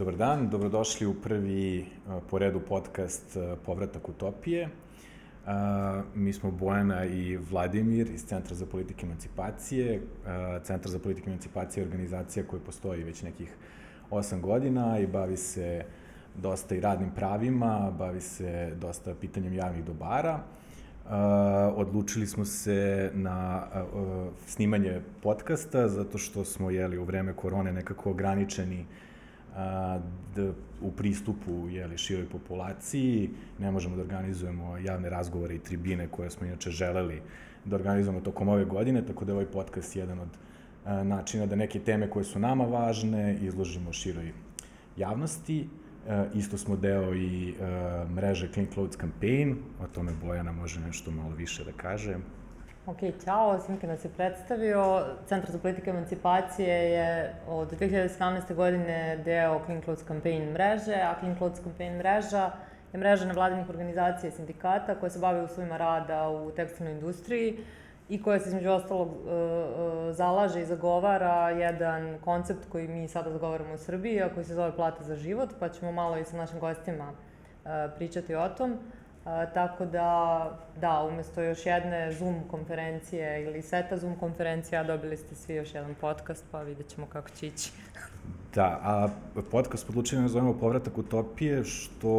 Dobar dan, dobrodošli u prvi po redu podcast Povratak utopije. Mi smo Bojana i Vladimir iz Centra za politike emancipacije. Centar za politike emancipacije je organizacija koja postoji već nekih 8 godina i bavi se dosta i radnim pravima, bavi se dosta pitanjem javnih dobara. Uh, odlučili smo se na uh, snimanje podcasta zato što smo jeli u vreme korone nekako ograničeni d, u pristupu jeli, široj populaciji. Ne možemo da organizujemo javne razgovore i tribine koje smo inače želeli da organizujemo tokom ove godine, tako da je ovaj podcast jedan od uh, načina da neke teme koje su nama važne izložimo široj javnosti. E, isto smo deo i e, mreže Clean Clothes Campaign, o tome Bojana može nešto malo više da kaže. Ok, ćao, Simke nas je predstavio. Centar za politike emancipacije je od 2017. godine deo Clean Clothes Campaign mreže, a Clean Clothes Campaign mreža je mreža nevladinih organizacija i sindikata koja se bave uslovima rada u tekstilnoj industriji i koja se između ostalog e, e, zalaže i zagovara jedan koncept koji mi sada zagovaramo u Srbiji, a koji se zove plata za život, pa ćemo malo i sa našim gostima e, pričati o tom. Tako da, da, umesto još jedne Zoom konferencije ili seta Zoom konferencija, dobili ste svi još jedan podcast, pa vidjet ćemo kako će ići. Da, a podcast podlučujemo zovemo Povratak utopije, što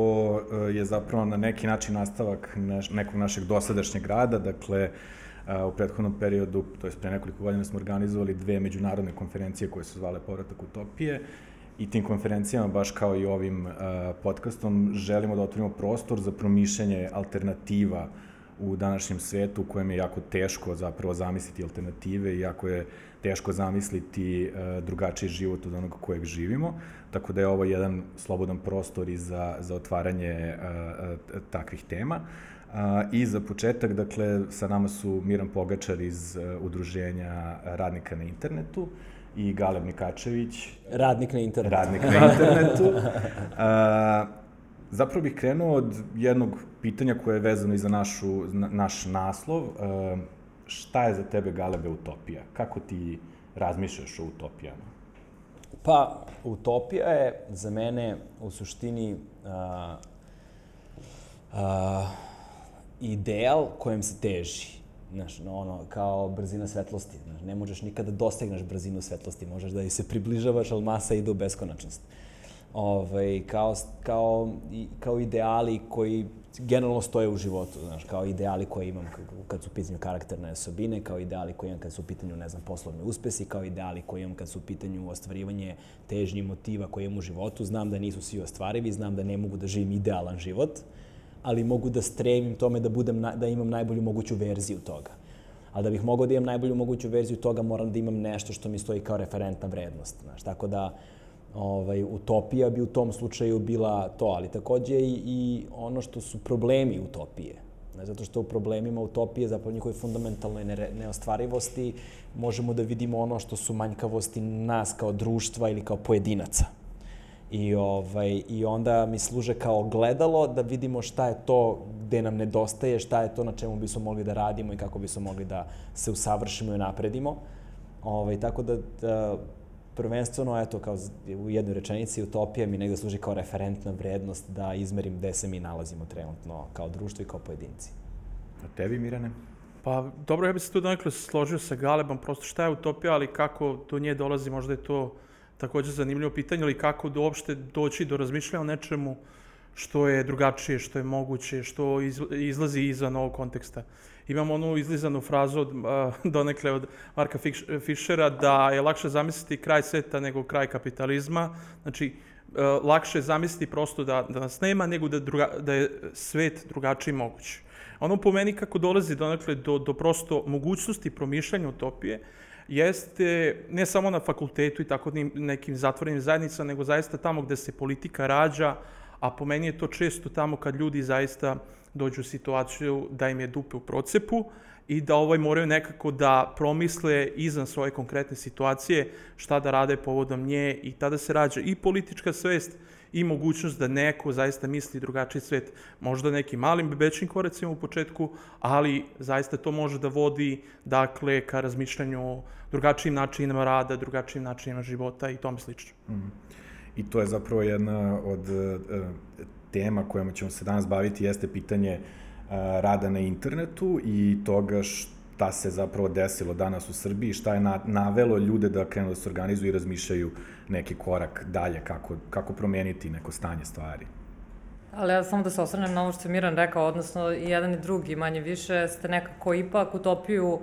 je zapravo na neki način nastavak nekog našeg dosadašnjeg rada, dakle, U prethodnom periodu, to je pre nekoliko godina, smo organizovali dve međunarodne konferencije koje su zvale Povratak utopije i tim konferencijama, baš kao i ovim uh, podcastom, želimo da otvorimo prostor za promišljanje alternativa u današnjem svetu u kojem je jako teško zapravo zamisliti alternative i jako je teško zamisliti uh, drugačiji život od onog kojeg živimo. Tako da je ovo jedan slobodan prostor i za, za otvaranje uh, takvih tema. Uh, I za početak, dakle, sa nama su Miran Pogačar iz Udruženja radnika na internetu i Galeb Nikačević. Radnik na internetu. Radnik na internetu. A, zapravo bih krenuo od jednog pitanja koje je vezano i za našu, na, naš naslov. A, šta je za tebe, Galebe, utopija? Kako ti razmišljaš o utopijama? Pa, utopija je za mene u suštini a, a, ideal kojem se teži. Znaš, ono, kao brzina svetlosti. Znaš, ne možeš nikada da dostigneš brzinu svetlosti, možeš da i se približavaš, ali masa ide u beskonačnost. Ovaj, kao, kao, kao ideali koji generalno stoje u životu, znaš, kao ideali koje imam kad su u pitanju karakterne osobine, kao ideali koje imam kad su u pitanju, ne znam, poslovne uspesi, kao ideali koje imam kad su u pitanju ostvarivanje težnji motiva koje imam u životu. Znam da nisu svi ostvarivi, znam da ne mogu da živim idealan život. Uh, ali mogu da stremim tome da, budem, da imam najbolju moguću verziju toga. A da bih mogao da imam najbolju moguću verziju toga, moram da imam nešto što mi stoji kao referentna vrednost. Znaš, tako da, ovaj, utopija bi u tom slučaju bila to, ali takođe i, i ono što su problemi utopije. Ne, zato što u problemima utopije, zapravo njihove fundamentalne neostvarivosti, možemo da vidimo ono što su manjkavosti nas kao društva ili kao pojedinaca. I, ovaj, I onda mi služe kao gledalo da vidimo šta je to gde nam nedostaje, šta je to na čemu bismo mogli da radimo i kako bismo mogli da se usavršimo i napredimo. Ovaj, tako da, da prvenstveno, eto, kao u jednoj rečenici, utopija mi negde služi kao referentna vrednost da izmerim gde se mi nalazimo trenutno kao društvo i kao pojedinci. A tebi, Mirane? Pa, dobro, ja bih se tu donekle složio sa Galebom, prosto šta je utopija, ali kako do nje dolazi, možda je to takođe zanimljivo pitanje, ali kako da uopšte doći do razmišljanja o nečemu što je drugačije, što je moguće, što izlazi izvan ovog konteksta. Imam onu izlizanu frazu od, donekle od Marka Fischera da je lakše zamisliti kraj sveta nego kraj kapitalizma. Znači, lakše je zamisliti prosto da, da nas nema nego da, druga, da je svet drugačiji moguć. Ono po meni kako dolazi donekle do, do prosto mogućnosti promišljanja utopije, jeste ne samo na fakultetu i tako nekim zatvorenim zajednicama, nego zaista tamo gde se politika rađa, a po meni je to često tamo kad ljudi zaista dođu u situaciju da im je dupe u procepu i da ovaj moraju nekako da promisle izvan svoje konkretne situacije šta da rade povodom nje i tada se rađa i politička svest i mogućnost da neko zaista misli drugačiji svet, možda nekim malim bebećim koracima u početku, ali zaista to može da vodi dakle ka razmišljanju o drugačijim načinima rada, drugačijim načinima života i tome slično. Mm. i to je zapravo jedna od uh, tema kojima ćemo se danas baviti, jeste pitanje uh, rada na internetu i toga šta se zapravo desilo danas u Srbiji, šta je na, navelo ljude da krenu da se organizuju i razmišljaju neki korak dalje, kako, kako promeniti neko stanje stvari. Ali ja samo da se osvrnem na ovo što je Miran rekao, odnosno i jedan i drugi manje više ste nekako ipak utopiju uh,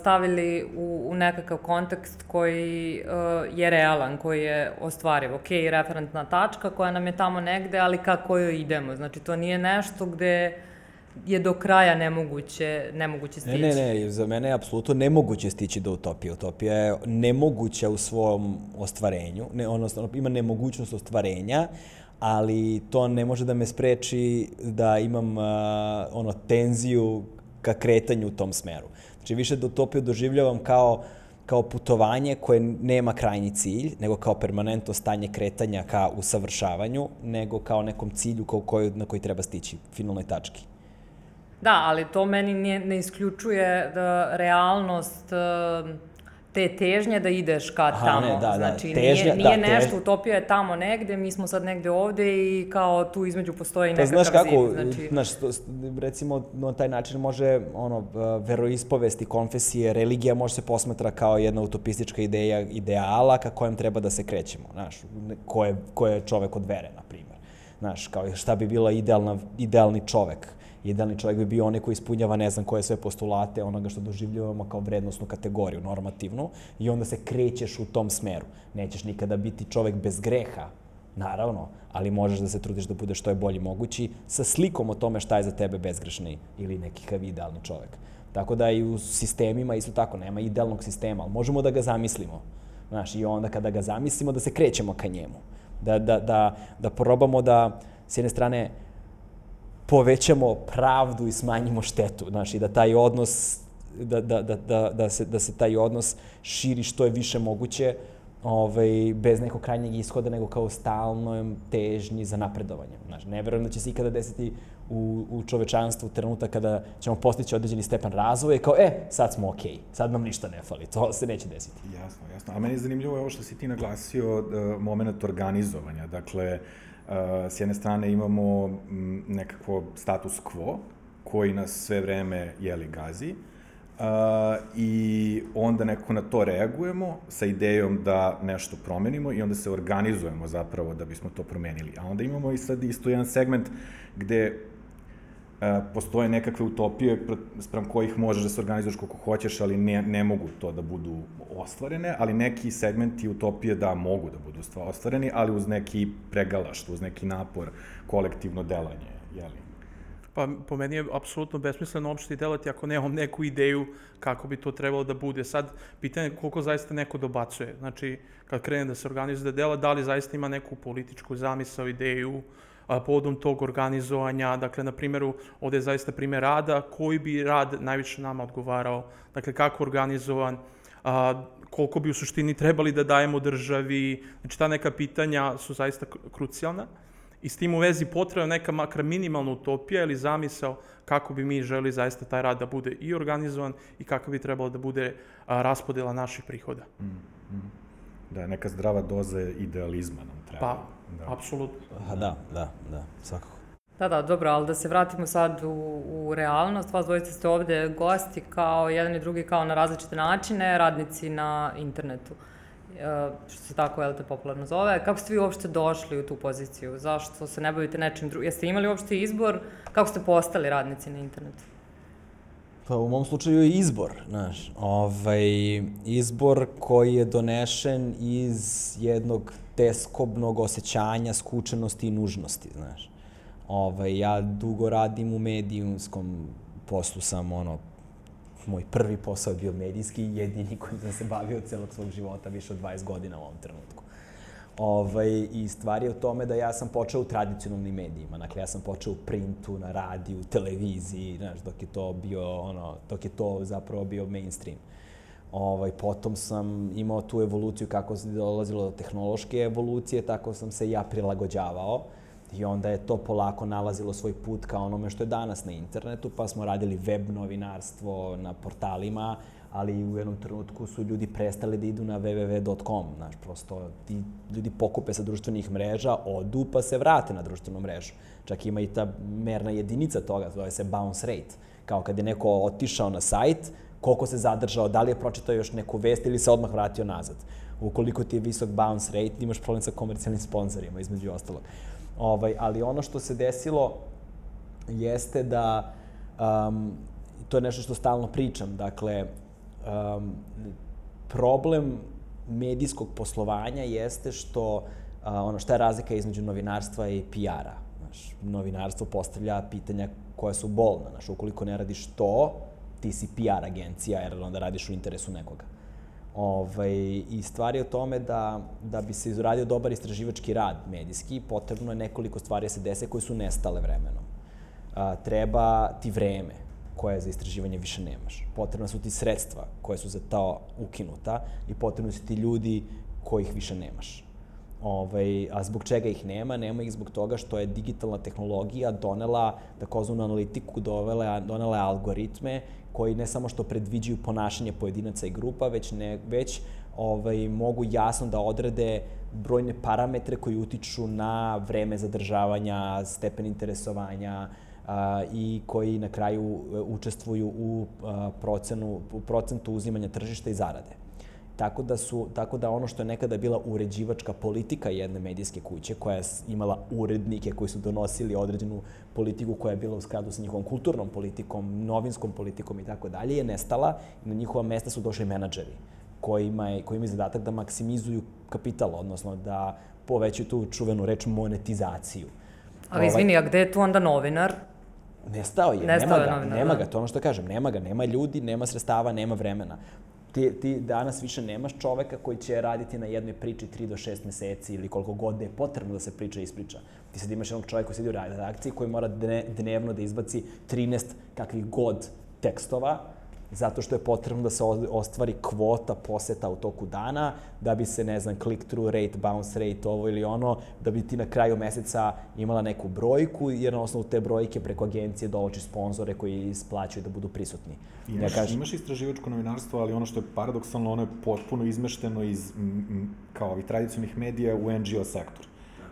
stavili u, u nekakav kontekst koji uh, je realan, koji je ostvariv. Ok, referentna tačka koja nam je tamo negde, ali kako joj idemo. Znači, to nije nešto gde je do kraja nemoguće, nemoguće stići. Ne, ne, ne, za mene je apsolutno nemoguće stići do utopije. Utopija je nemoguća u svom ostvarenju, ne, odnosno ima nemogućnost ostvarenja, ali to ne može da me spreči da imam uh, ono tenziju ka kretanju u tom smeru. Znači više da utopiju doživljavam kao kao putovanje koje nema krajnji cilj, nego kao permanentno stanje kretanja ka usavršavanju, nego kao nekom cilju kao koju, na koji treba stići, finalnoj tački. Da, ali to meni ne, ne isključuje da realnost uh, te težnje da ideš ka Aha, tamo. Ne, da, da, znači, težnja, nije, nije da, nešto, tež... utopija je tamo negde, mi smo sad negde ovde i kao tu između postoji pa, nekakav znaš kako, zid. Znači... Znaš, recimo, na taj način može, ono, veroispovesti, konfesije, religija može se posmatra kao jedna utopistička ideja, ideala ka kojem treba da se krećemo, znaš, ko je, ko je čovek od vere, na primjer. Znaš, kao šta bi bila idealna, idealni čovek idealni čovjek bi bio onaj koji ispunjava ne znam koje sve postulate onoga što doživljavamo kao vrednostnu kategoriju, normativnu, i onda se krećeš u tom smeru. Nećeš nikada biti čovek bez greha, naravno, ali možeš da se trudiš da budeš što je bolji mogući sa slikom o tome šta je za tebe bezgrešni ili neki kav idealni čovek. Tako da i u sistemima isto tako, nema idealnog sistema, ali možemo da ga zamislimo. Znaš, i onda kada ga zamislimo da se krećemo ka njemu. Da, da, da, da probamo da, s jedne strane, povećamo pravdu i smanjimo štetu, znaš, i da taj odnos, da, da, da, da, da, se, da se taj odnos širi što je više moguće, ovaj, bez nekog krajnjeg ishoda, nego kao stalnoj težnji za napredovanje. Znaš, ne verujem da će se ikada desiti u, u čovečanstvu trenutak kada ćemo postići određeni stepen razvoja kao, e, sad smo okej, okay, sad nam ništa ne fali, to se neće desiti. Jasno, jasno. A meni je zanimljivo ovo što si ti naglasio, uh, moment organizovanja. Dakle, uh, s jedne strane imamo m, nekako status quo, koji nas sve vreme jeli gazi, i onda nekako na to reagujemo sa idejom da nešto promenimo i onda se organizujemo zapravo da bismo to promenili. A onda imamo i sad isto jedan segment gde postoje nekakve utopije sprem kojih možeš da se organizuješ koliko hoćeš, ali ne, ne mogu to da budu ostvarene, ali neki segmenti utopije da mogu da budu ostvareni, ali uz neki pregalašt, uz neki napor, kolektivno delanje, jeli? Pa po meni je apsolutno besmisleno uopšte delati ako nemam neku ideju kako bi to trebalo da bude. Sad, pitanje je koliko zaista neko dobacuje. Znači, kad krene da se organizuje da dela, da li zaista ima neku političku zamisao, ideju, uh, povodom tog organizovanja, dakle, na primjeru, ovde je zaista primjer rada, koji bi rad najviše nama odgovarao, dakle, kako organizovan, a, koliko bi u suštini trebali da dajemo državi, znači ta neka pitanja su zaista krucijalna i s tim u vezi potrebna neka makar minimalna utopija ili zamisao kako bi mi želi zaista taj rad da bude i organizovan i kako bi trebalo da bude a, raspodela naših prihoda. Mm, mm. Da, neka zdrava doza idealizma nam treba. Pa, da. apsolutno. Pa da, da, da, svakako. Da, da, dobro, ali da se vratimo sad u, u realnost. Vas dvojice ste ovde gosti kao jedan i drugi kao na različite načine, radnici na internetu. E, što se tako, jel te, popularno zove. Kako ste vi uopšte došli u tu poziciju? Zašto se ne bavite nečim drugim? Jeste imali uopšte izbor? Kako ste postali radnici na internetu? Pa u mom slučaju je izbor, znaš, ovaj, izbor koji je donešen iz jednog teskobnog osjećanja skučenosti i nužnosti, znaš. Ovaj, ja dugo radim u medijumskom poslu sam, ono, moj prvi posao je bio medijski, jedini kojim sam se bavio celog svog života, više od 20 godina u ovom trenutku. Ovaj, I stvar je u tome da ja sam počeo u tradicionalnim medijima. Dakle, ja sam počeo u printu, na radiju, televiziji, znaš, dok je to bio, ono, dok je to zapravo bio mainstream. Ovaj, potom sam imao tu evoluciju kako se dolazilo do tehnološke evolucije, tako sam se ja prilagođavao. I onda je to polako nalazilo svoj put ka onome što je danas na internetu, pa smo radili web novinarstvo na portalima, ali u jednom trenutku su ljudi prestali da idu na www.com, znaš, prosto ti ljudi pokupe sa društvenih mreža, odu pa se vrate na društvenu mrežu. Čak ima i ta merna jedinica toga, zove se bounce rate. Kao kad je neko otišao na sajt, koliko se zadržao, da li je pročitao još neku vest ili se odmah vratio nazad. Ukoliko ti je visok bounce rate, imaš problem sa komercijalnim sponsorima, između ostalog. Ovaj, ali ono što se desilo jeste da, um, to je nešto što stalno pričam, dakle, um, problem medijskog poslovanja jeste što, uh, ono, šta je razlika između novinarstva i PR-a. Znaš, novinarstvo postavlja pitanja koja su bolna. Znaš, ukoliko ne radiš to, ti si PR agencija, jer onda radiš u interesu nekoga. Ovaj, I stvar je o tome da, da bi se izradio dobar istraživački rad medijski, potrebno je nekoliko stvari da se dese koje su nestale vremenom. A, treba ti vreme koje za istraživanje više nemaš. Potrebna su ti sredstva koje su za to ukinuta i potrebno su ti ljudi kojih više nemaš. Ovaj, a zbog čega ih nema? Nema ih zbog toga što je digitalna tehnologija donela takozvanu analitiku, dovela, donela algoritme koji ne samo što predviđaju ponašanje pojedinaca i grupa, već, ne, već ovaj, mogu jasno da odrede brojne parametre koji utiču na vreme zadržavanja, stepen interesovanja a, i koji na kraju e, učestvuju u, a, procenu, u procentu uzimanja tržišta i zarade. Tako da, su, tako da ono što je nekada bila uređivačka politika jedne medijske kuće, koja je imala urednike koji su donosili određenu politiku koja je bila u skladu sa njihovom kulturnom politikom, novinskom politikom i tako dalje, je nestala i na njihova mesta su došli menadžeri kojima je, kojima je zadatak da maksimizuju kapital, odnosno da povećaju tu čuvenu reč monetizaciju. Ali izvini, a gde je tu onda novinar? Nestao je, Nestao nema je ga, novinar, nema da. ga, to je ono što kažem, nema ga, nema ljudi, nema sredstava, nema vremena. Ti, ti danas više nemaš čoveka koji će raditi na jednoj priči 3 do 6 meseci ili koliko god da je potrebno da se priča ispriča. Ti sad imaš jednog čoveka koji sedi u redakciji koji mora dne, dnevno da izbaci 13 kakvih god tekstova, zato što je potrebno da se ostvari kvota poseta u toku dana, da bi se, ne znam, click-through rate, bounce rate, ovo ili ono, da bi ti na kraju meseca imala neku brojku, jer na osnovu te brojke preko agencije dovlači sponzore koji isplaćaju da budu prisutni. Imaš, ja kažem, imaš istraživačko novinarstvo, ali ono što je paradoksalno, ono je potpuno izmešteno iz m, m, kao ovih tradicionalnih medija u NGO sektor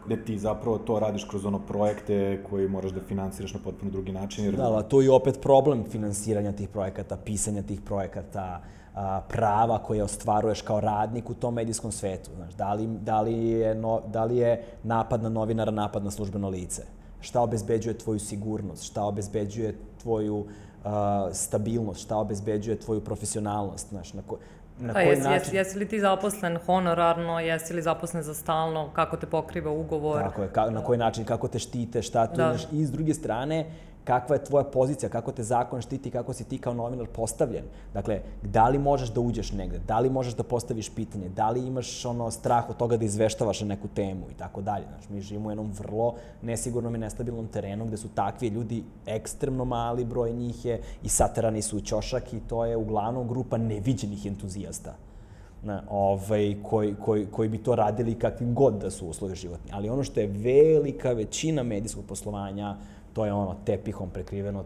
gde ti zapravo to radiš kroz ono projekte koji moraš da finansiraš na potpuno drugi način. Jer... Da, ali to je opet problem finansiranja tih projekata, pisanja tih projekata, a, prava koje ostvaruješ kao radnik u tom medijskom svetu. Znaš, da, li, da, li je no, da li je napad na novinara napad na službeno lice? Šta obezbeđuje tvoju sigurnost? Šta obezbeđuje tvoju uh, stabilnost? Šta obezbeđuje tvoju profesionalnost? Znaš, na ko, na A koji jesi, način... jesi, jesi li ti zaposlen honorarno, jesi li zaposlen za stalno, kako te pokriva ugovor? Tako je, ka, na koji način, kako te štite, šta tu Da. imaš. I s druge strane, kakva je tvoja pozicija, kako te zakon štiti, kako si ti kao novinar postavljen. Dakle, da li možeš da uđeš negde, da li možeš da postaviš pitanje, da li imaš ono strah od toga da izveštavaš na neku temu i tako dalje. Znaš, mi živimo u jednom vrlo nesigurnom i nestabilnom terenu gde su takvi ljudi ekstremno mali broj njih je i saterani su u ćošak i to je uglavnom grupa neviđenih entuzijasta na, ovaj, koji, koji, koji bi to radili kakvim god da su uslovi životni. Ali ono što je velika većina medijskog poslovanja, to je ono tepihom prekriveno,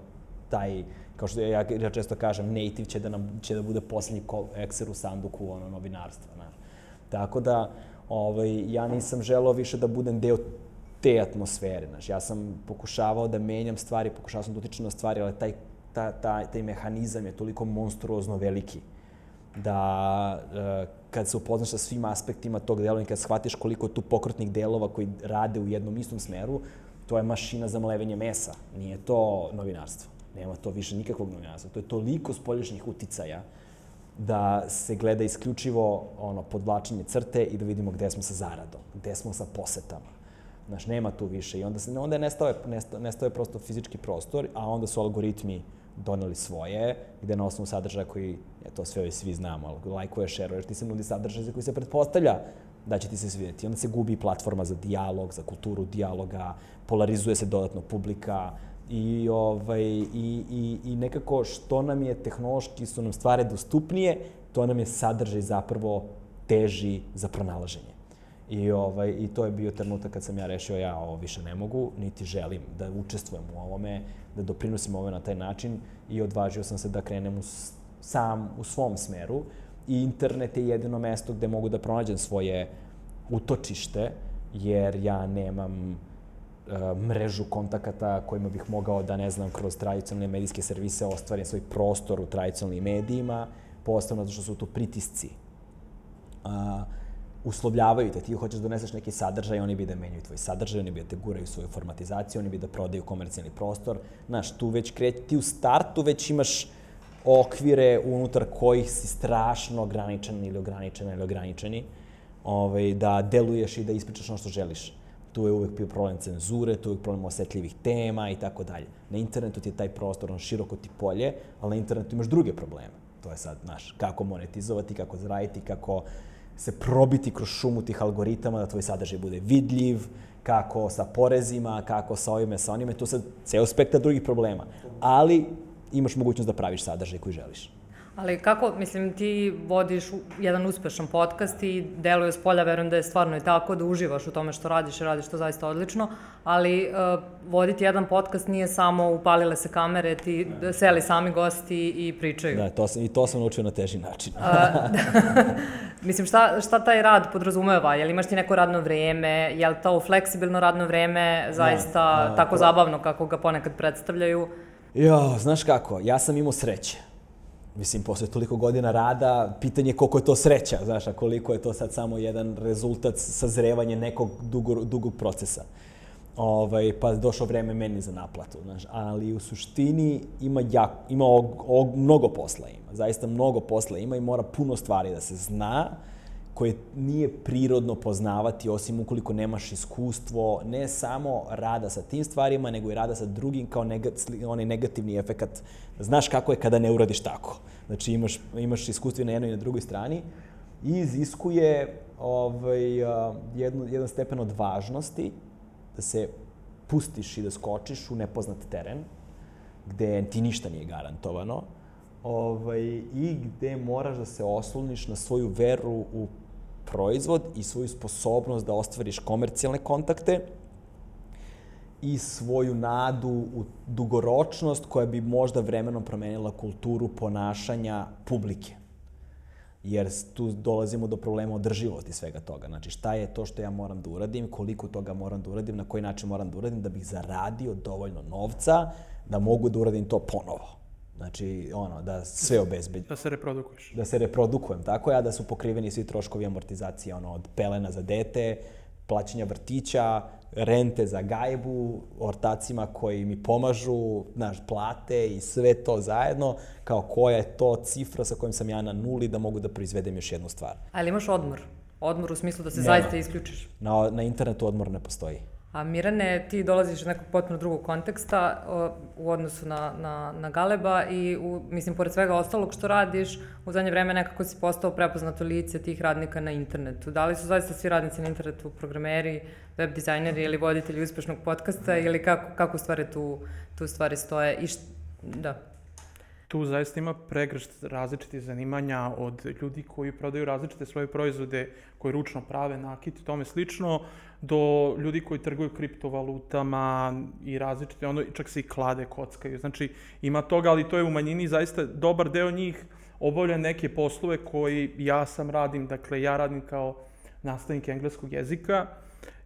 taj, kao što ja, ja često kažem, native će da, nam, će da bude poslednji ekser u sanduku ono, novinarstva. Znaš. Tako da, ovaj, ja nisam želeo više da budem deo te atmosfere. Znaš. Ja sam pokušavao da menjam stvari, pokušavao sam da utičem na stvari, ali taj, ta, ta, taj mehanizam je toliko monstruozno veliki da e, kad se upoznaš sa svim aspektima tog i kad shvatiš koliko tu pokrotnih delova koji rade u jednom istom smeru, to je mašina za mlevenje mesa. Nije to novinarstvo. Nema to više nikakvog novinarstva. To je toliko spoljašnjih uticaja da se gleda isključivo ono, podvlačenje crte i da vidimo gde smo sa zaradom, gde smo sa posetama. Znaš, nema tu više i onda, se, onda je nestao, je, nestao, nestao je prosto fizički prostor, a onda su algoritmi doneli svoje, gde na osnovu sadržaja koji, je to sve svi znamo, ali lajkuje, šeruješ, ti se nudi sadržaj za koji se pretpostavlja da će ti se svidjeti. Onda se gubi platforma za dijalog, za kulturu dijaloga, polarizuje se dodatno publika i, ovaj, i, i, i nekako što nam je tehnološki, su nam stvari dostupnije, to nam je sadržaj zapravo teži za pronalaženje. I, ovaj, I to je bio trenutak kad sam ja rešio ja ovo više ne mogu, niti želim da učestvujem u ovome, da doprinosim ovome na taj način i odvažio sam se da krenem u, sam u svom smeru i internet je jedino mesto gde mogu da pronađem svoje utočište, jer ja nemam uh, mrežu kontakata kojima bih mogao da, ne znam, kroz tradicionalne medijske servise ostvarim svoj prostor u tradicionalnim medijima, posebno zato što su to pritisci. Uh, uslovljavaju te, ti hoćeš da doneseš neki sadržaj, oni bi da menjaju tvoj sadržaj, oni bi da te guraju svoju formatizaciju, oni bi da prodaju komercijalni prostor. Znaš, tu već kreći, ti u startu već imaš okvire unutar kojih si strašno ograničen ili ograničena ili ograničeni, ovaj, da deluješ i da ispričaš ono što želiš. Tu je uvek bio problem cenzure, tu je uvek problem osetljivih tema i tako dalje. Na internetu ti je taj prostor, on široko ti polje, ali na internetu imaš druge probleme. To je sad, znaš, kako monetizovati, kako zaraditi, kako se probiti kroz šumu tih algoritama da tvoj sadržaj bude vidljiv, kako sa porezima, kako sa ovime, sa onime, tu sad ceo spektar drugih problema. Ali imaš mogućnost da praviš sadržaj koji želiš. Ali kako, mislim, ti vodiš jedan uspešan podcast i deluje s polja, verujem da je stvarno i tako, da uživaš u tome što radiš i radiš to zaista odlično, ali uh, voditi jedan podcast nije samo upalile se kamere, ti da. seli sami gosti i pričaju. Da, to sam, i to sam naučio na teži način. uh, da, mislim, šta, šta taj rad podrazumeva? Jel imaš ti neko radno vreme? Je li to fleksibilno radno vreme zaista da, tako zabavno kako ga ponekad predstavljaju? Jo, znaš kako, ja sam imao sreće mislim, posle toliko godina rada, pitanje je koliko je to sreća, znaš, a koliko je to sad samo jedan rezultat sazrevanja nekog dugo, dugog procesa. Ovaj, pa došlo vreme meni za naplatu, znaš, ali u suštini ima, jak, ima og, og, mnogo posla ima, zaista mnogo posla ima i mora puno stvari da se zna, koje nije prirodno poznavati osim ukoliko nemaš iskustvo ne samo rada sa tim stvarima, nego i rada sa drugim kao negat, onaj negativni efekat. Znaš kako je kada ne uradiš tako. Znači imaš, imaš iskustvo na jednoj i na drugoj strani i iziskuje ovaj, jednu, jedan stepen od važnosti da se pustiš i da skočiš u nepoznat teren, gde ti ništa nije garantovano, ovaj, i gde moraš da se osloniš na svoju veru u proizvod i svoju sposobnost da ostvariš komercijalne kontakte i svoju nadu u dugoročnost koja bi možda vremenom promenila kulturu ponašanja publike. Jer tu dolazimo do problema održivosti svega toga. Znači, šta je to što ja moram da uradim, koliko toga moram da uradim, na koji način moram da uradim da bih zaradio dovoljno novca da mogu da uradim to ponovo. Znači, ono, da sve obezbedi. Da se reprodukuješ. Da se reprodukujem, tako ja, da su pokriveni svi troškovi amortizacije, ono, od pelena za dete, plaćanja vrtića, rente za gajbu, ortacima koji mi pomažu, znaš, plate i sve to zajedno, kao koja je to cifra sa kojom sam ja na nuli da mogu da proizvedem još jednu stvar. Ali imaš odmor? Odmor u smislu da se Nema. zaista isključiš? Na, na internetu odmor ne postoji. A Mirane, ti dolaziš iz nekog potpuno drugog konteksta u odnosu na, na, na Galeba i, u, mislim, pored svega ostalog što radiš, u zadnje vreme nekako si postao prepoznato lice tih radnika na internetu. Da li su zaista svi radnici na internetu programeri, web dizajneri ili voditelji uspešnog podcasta ili kako, kako stvari tu, tu stvari stoje? I št, da tu zaista ima pregršt različitih zanimanja od ljudi koji prodaju različite svoje proizvode, koji ručno prave nakit i tome slično, do ljudi koji trguju kriptovalutama i različite, ono, čak se i klade, kockaju. Znači, ima toga, ali to je u manjini zaista dobar deo njih obavlja neke poslove koji ja sam radim, dakle, ja radim kao nastavnik engleskog jezika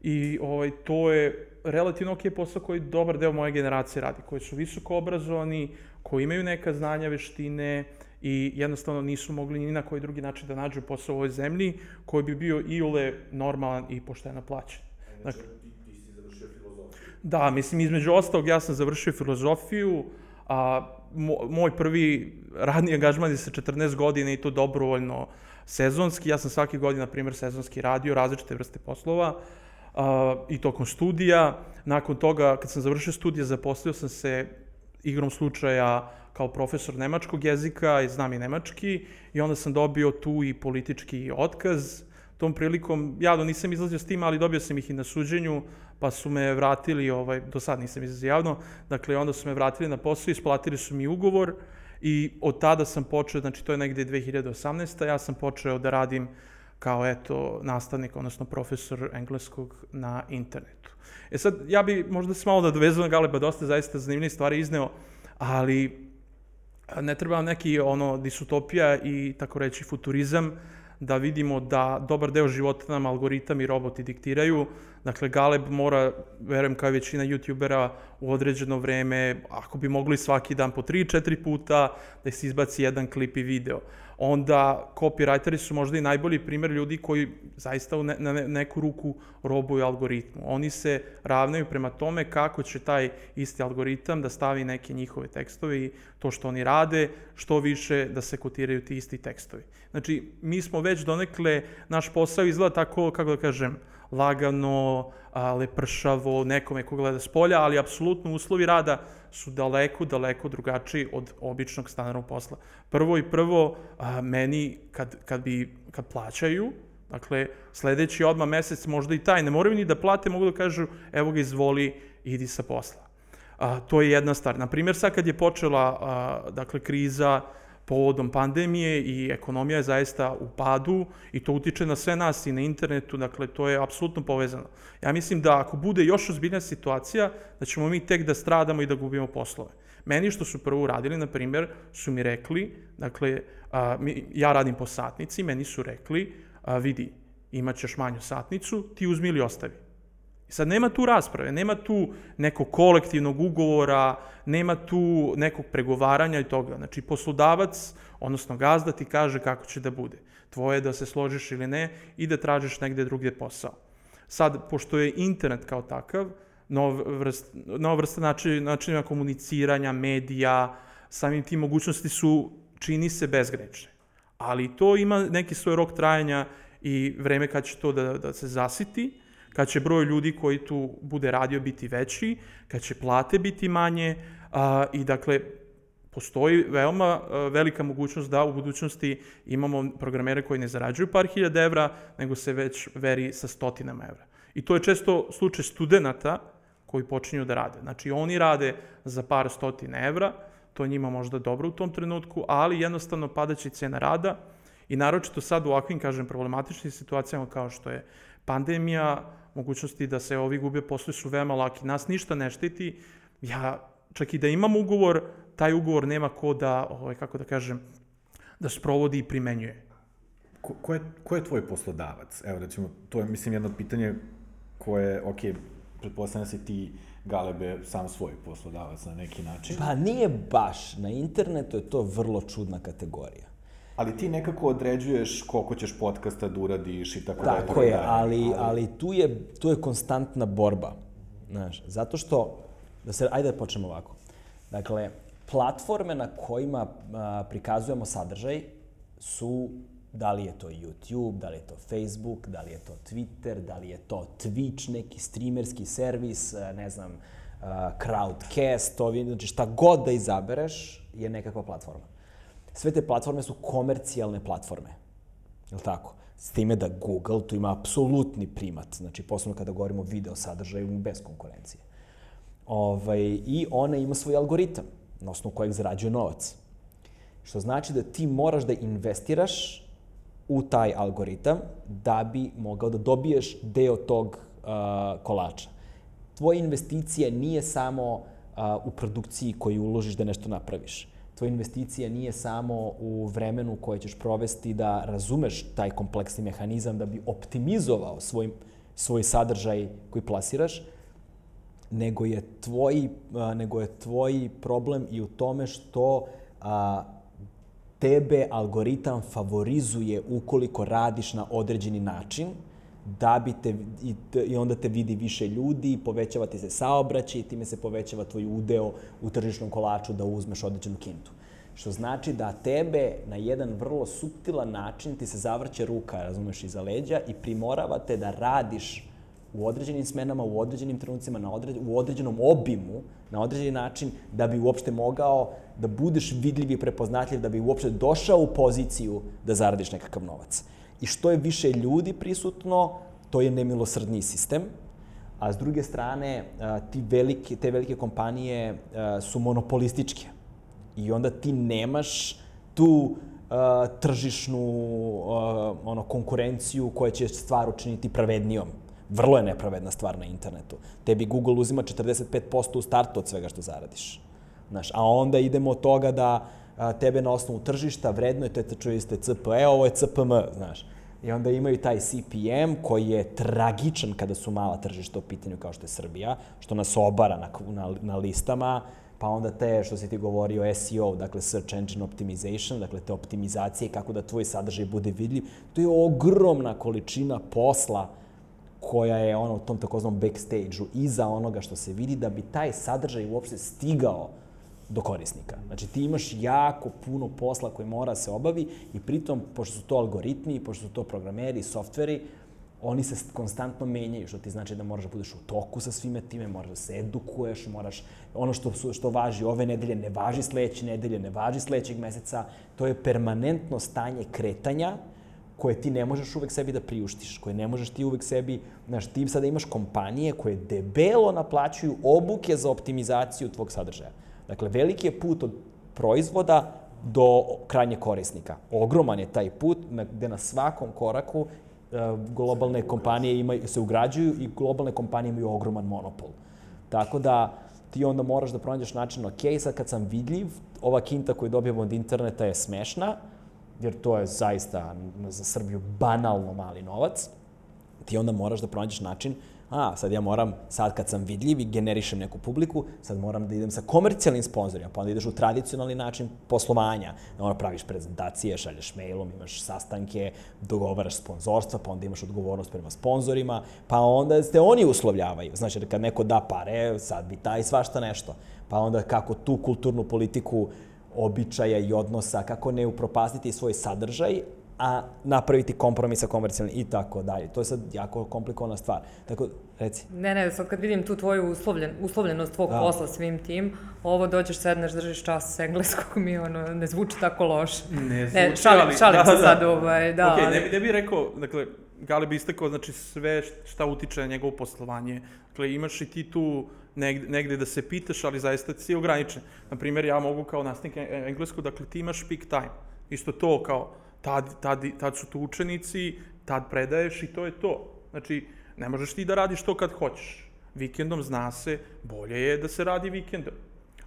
i ovaj, to je relativno ok posao koji dobar deo moje generacije radi, koji su visoko obrazovani, koji imaju neka znanja, veštine i jednostavno nisu mogli ni na koji drugi način da nađu posao u ovoj zemlji koji bi bio i ule normalan i pošteno plaćen. Znači, ti, ti si završio filozofiju? Da, mislim, između ostalog, ja sam završio filozofiju, a moj prvi radni angažman je sa 14 godina i to dobrovoljno sezonski. Ja sam svake godine, na primjer, sezonski radio različite vrste poslova a, i tokom studija. Nakon toga, kad sam završio studije, zaposlio sam se igrom slučaja kao profesor nemačkog jezika i znam i nemački i onda sam dobio tu i politički otkaz. Tom prilikom, ja do nisam izlazio s tim, ali dobio sam ih i na suđenju, pa su me vratili, ovaj, do sad nisam izlazio javno, dakle onda su me vratili na posao, isplatili su mi ugovor i od tada sam počeo, znači to je negde 2018. Ja sam počeo da radim kao eto nastavnik, odnosno profesor engleskog na internetu. E sad, ja bi možda se malo dovezu na Galeba, dosta zaista zanimljivih stvari izneo, ali ne treba neki ono disutopija i tako reći futurizam da vidimo da dobar deo života nam algoritam i roboti diktiraju. Dakle, Galeb mora, verujem kao i većina youtubera, u određeno vreme, ako bi mogli svaki dan po 3-4 puta, da se izbaci jedan klip i video onda copywriteri su možda i najbolji primer ljudi koji zaista ne, na neku ruku robuju algoritmu. Oni se ravnaju prema tome kako će taj isti algoritam da stavi neke njihove tekstove i to što oni rade, što više da se kotiraju ti isti tekstovi. Znači, mi smo već donekle, naš posao izgleda tako, kako da kažem, lagano, a, lepršavo, nekome ko gleda s polja, ali apsolutno uslovi rada su daleko, daleko drugačiji od običnog stanarnog posla. Prvo i prvo, a, meni kad, kad, bi, kad plaćaju, dakle, sledeći odma mesec, možda i taj, ne moraju ni da plate, mogu da kažu, evo ga izvoli, idi sa posla. A, to je jedna stvar. Naprimjer, sad kad je počela, a, dakle, kriza, povodom pandemije i ekonomija je zaista u padu i to utiče na sve nas i na internetu, dakle to je apsolutno povezano. Ja mislim da ako bude još ozbiljna situacija, da ćemo mi tek da stradamo i da gubimo poslove. Meni što su prvo uradili, na primjer, su mi rekli, dakle, a, mi, ja radim po satnici, meni su rekli, a, vidi, imaćeš manju satnicu, ti uzmi ili ostavi. Sad nema tu rasprave, nema tu nekog kolektivnog ugovora, nema tu nekog pregovaranja i toga. Znači, poslodavac, odnosno gazda ti kaže kako će da bude. Tvoje je da se složiš ili ne i da tražiš negde drugdje posao. Sad, pošto je internet kao takav, nova vrsta, nova vrsta način, načinima komuniciranja, medija, samim tim mogućnosti su, čini se, bezgrečne. Ali to ima neki svoj rok trajanja i vreme kad će to da, da se zasiti, kad će broj ljudi koji tu bude radio biti veći, kad će plate biti manje a, i dakle postoji veoma velika mogućnost da u budućnosti imamo programere koji ne zarađuju par hiljada evra, nego se već veri sa stotinama evra. I to je često slučaj studenta koji počinju da rade. Znači oni rade za par stotina evra, to njima možda dobro u tom trenutku, ali jednostavno padaće cena rada i naročito sad u ovakvim, kažem, problematičnim situacijama kao što je pandemija, mogućnosti da se ovi gube posle su veoma laki. Nas ništa ne štiti. Ja, čak i da imam ugovor, taj ugovor nema ko da, ovaj, kako da kažem, da sprovodi i primenjuje. Ko, ko, je, ko je tvoj poslodavac? Evo, recimo, to je, mislim, jedno pitanje koje, ok, pretpostavljam da si ti Galebe sam svoj poslodavac na neki način. Pa nije baš. Na internetu je to vrlo čudna kategorija. Ali ti nekako određuješ koliko ćeš podcasta da uradiš i tako da. Tako je, ali, ali, ali tu, je, tu je konstantna borba. Znaš, zato što, da se, ajde da počnemo ovako. Dakle, platforme na kojima a, prikazujemo sadržaj su da li je to YouTube, da li je to Facebook, da li je to Twitter, da li je to Twitch, neki streamerski servis, ne znam, uh, Crowdcast, ovi, znači šta god da izabereš je nekakva platforma sve te platforme su komercijalne platforme. Je li tako? S time da Google tu ima apsolutni primat, znači posebno kada govorimo o video sadržaju bez konkurencije. Ovaj, I ona ima svoj algoritam na osnovu kojeg zarađuje novac. Što znači da ti moraš da investiraš u taj algoritam da bi mogao da dobiješ deo tog uh, kolača. Tvoja investicija nije samo uh, u produkciji koju uložiš da nešto napraviš tvoja investicija nije samo u vremenu koje ćeš provesti da razumeš taj kompleksni mehanizam da bi optimizovao svoj, svoj sadržaj koji plasiraš, nego je tvoj, nego je tvoj problem i u tome što a, tebe algoritam favorizuje ukoliko radiš na određeni način, da bi te, i, i onda te vidi više ljudi, povećava ti se saobraćaj i time se povećava tvoj udeo u tržišnom kolaču da uzmeš određenu kintu. Što znači da tebe na jedan vrlo subtilan način ti se zavrće ruka, razumeš, iza leđa i primorava te da radiš u određenim smenama, u određenim trenucima, na određ, u određenom obimu, na određeni način, da bi uopšte mogao da budeš vidljiv i prepoznatljiv, da bi uopšte došao u poziciju da zaradiš nekakav novac i što je više ljudi prisutno, to je nemilosrdni sistem, a s druge strane, ti velike, te velike kompanije su monopolističke. I onda ti nemaš tu tržišnu ono, konkurenciju koja će stvar učiniti pravednijom. Vrlo je nepravedna stvar na internetu. Tebi Google uzima 45% u startu od svega što zaradiš. Znaš, a onda idemo od toga da a, tebe na osnovu tržišta vrednuje, to je čuje ste CPE, ovo je CPM, znaš. I onda imaju taj CPM koji je tragičan kada su mala tržišta u pitanju kao što je Srbija, što nas obara na, na, na listama, pa onda te, što si ti govorio, SEO, dakle Search Engine Optimization, dakle te optimizacije, kako da tvoj sadržaj bude vidljiv, to je ogromna količina posla koja je ono u tom takozvanom backstage-u iza onoga što se vidi da bi taj sadržaj uopšte stigao do korisnika. Znači ti imaš jako puno posla koji mora se obavi i pritom, pošto su to algoritmi, pošto su to programeri, softveri, oni se konstantno menjaju, što ti znači da moraš da budeš u toku sa svime time, moraš da se edukuješ, moraš, ono što, što važi ove nedelje ne važi sledeće nedelje, ne važi sledećeg meseca, to je permanentno stanje kretanja koje ti ne možeš uvek sebi da priuštiš, koje ne možeš ti uvek sebi, znaš, ti sada imaš kompanije koje debelo naplaćuju obuke za optimizaciju tvog sadržaja. Dakle, veliki je put od proizvoda do krajnjeg korisnika. Ogroman je taj put gde na svakom koraku e, globalne kompanije imaju, se ugrađuju i globalne kompanije imaju ogroman monopol. Tako da ti onda moraš da pronađeš način, ok, sad kad sam vidljiv, ova kinta koju dobijamo od interneta je smešna, jer to je zaista za Srbiju banalno mali novac, ti onda moraš da pronađeš način a, sad ja moram, sad kad sam vidljiv i generišem neku publiku, sad moram da idem sa komercijalnim sponsorima, pa onda ideš u tradicionalni način poslovanja, da onda praviš prezentacije, šalješ mailom, imaš sastanke, dogovaraš sponzorstva, pa onda imaš odgovornost prema sponzorima, pa onda te oni uslovljavaju. Znači, kad neko da pare, sad bi taj svašta nešto. Pa onda kako tu kulturnu politiku običaja i odnosa, kako ne upropastiti svoj sadržaj, a napraviti kompromis sa komercijalnim i tako dalje. To je sad jako komplikovana stvar. Tako, reci. Ne, ne, sad kad vidim tu tvoju uslovljen, uslovljenost tvog da. posla svim tim, ovo dođeš, sedneš, držiš čas s engleskog, mi ono, ne zvuči tako loše. Ne zvuči, ne, šalim, ali... šalim da, se da. sad, ovaj, da. Ok, ali... ne, ne bih rekao, dakle, Gale bi istakao, znači, sve šta utiče na njegovo poslovanje. Dakle, imaš i ti tu negde, negde da se pitaš, ali zaista si ograničen. Naprimjer, ja mogu kao nastavnik engleskog, dakle, ti imaš peak time. Isto to kao, tad, tad, tad su tu učenici, tad predaješ i to je to. Znači, ne možeš ti da radiš to kad hoćeš. Vikendom zna se, bolje je da se radi vikendom.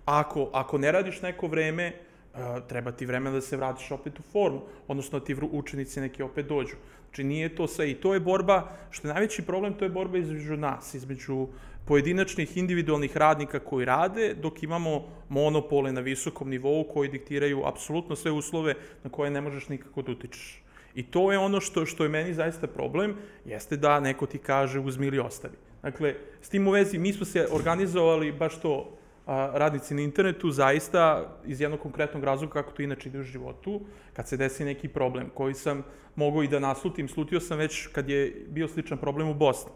Ako, ako ne radiš neko vreme, uh, treba ti vremena da se vratiš opet u formu, odnosno da ti učenici neki opet dođu. Znači nije to sve i to je borba, što je najveći problem, to je borba između nas, između pojedinačnih individualnih radnika koji rade, dok imamo monopole na visokom nivou koji diktiraju apsolutno sve uslove na koje ne možeš nikako da utičeš. I to je ono što, što je meni zaista problem, jeste da neko ti kaže uzmi ili ostavi. Dakle, s tim u vezi, mi smo se organizovali baš to, a, radnici na internetu, zaista iz jednog konkretnog razloga kako to inače ide u životu, kad se desi neki problem koji sam mogao i da naslutim, slutio sam već kad je bio sličan problem u Bosni.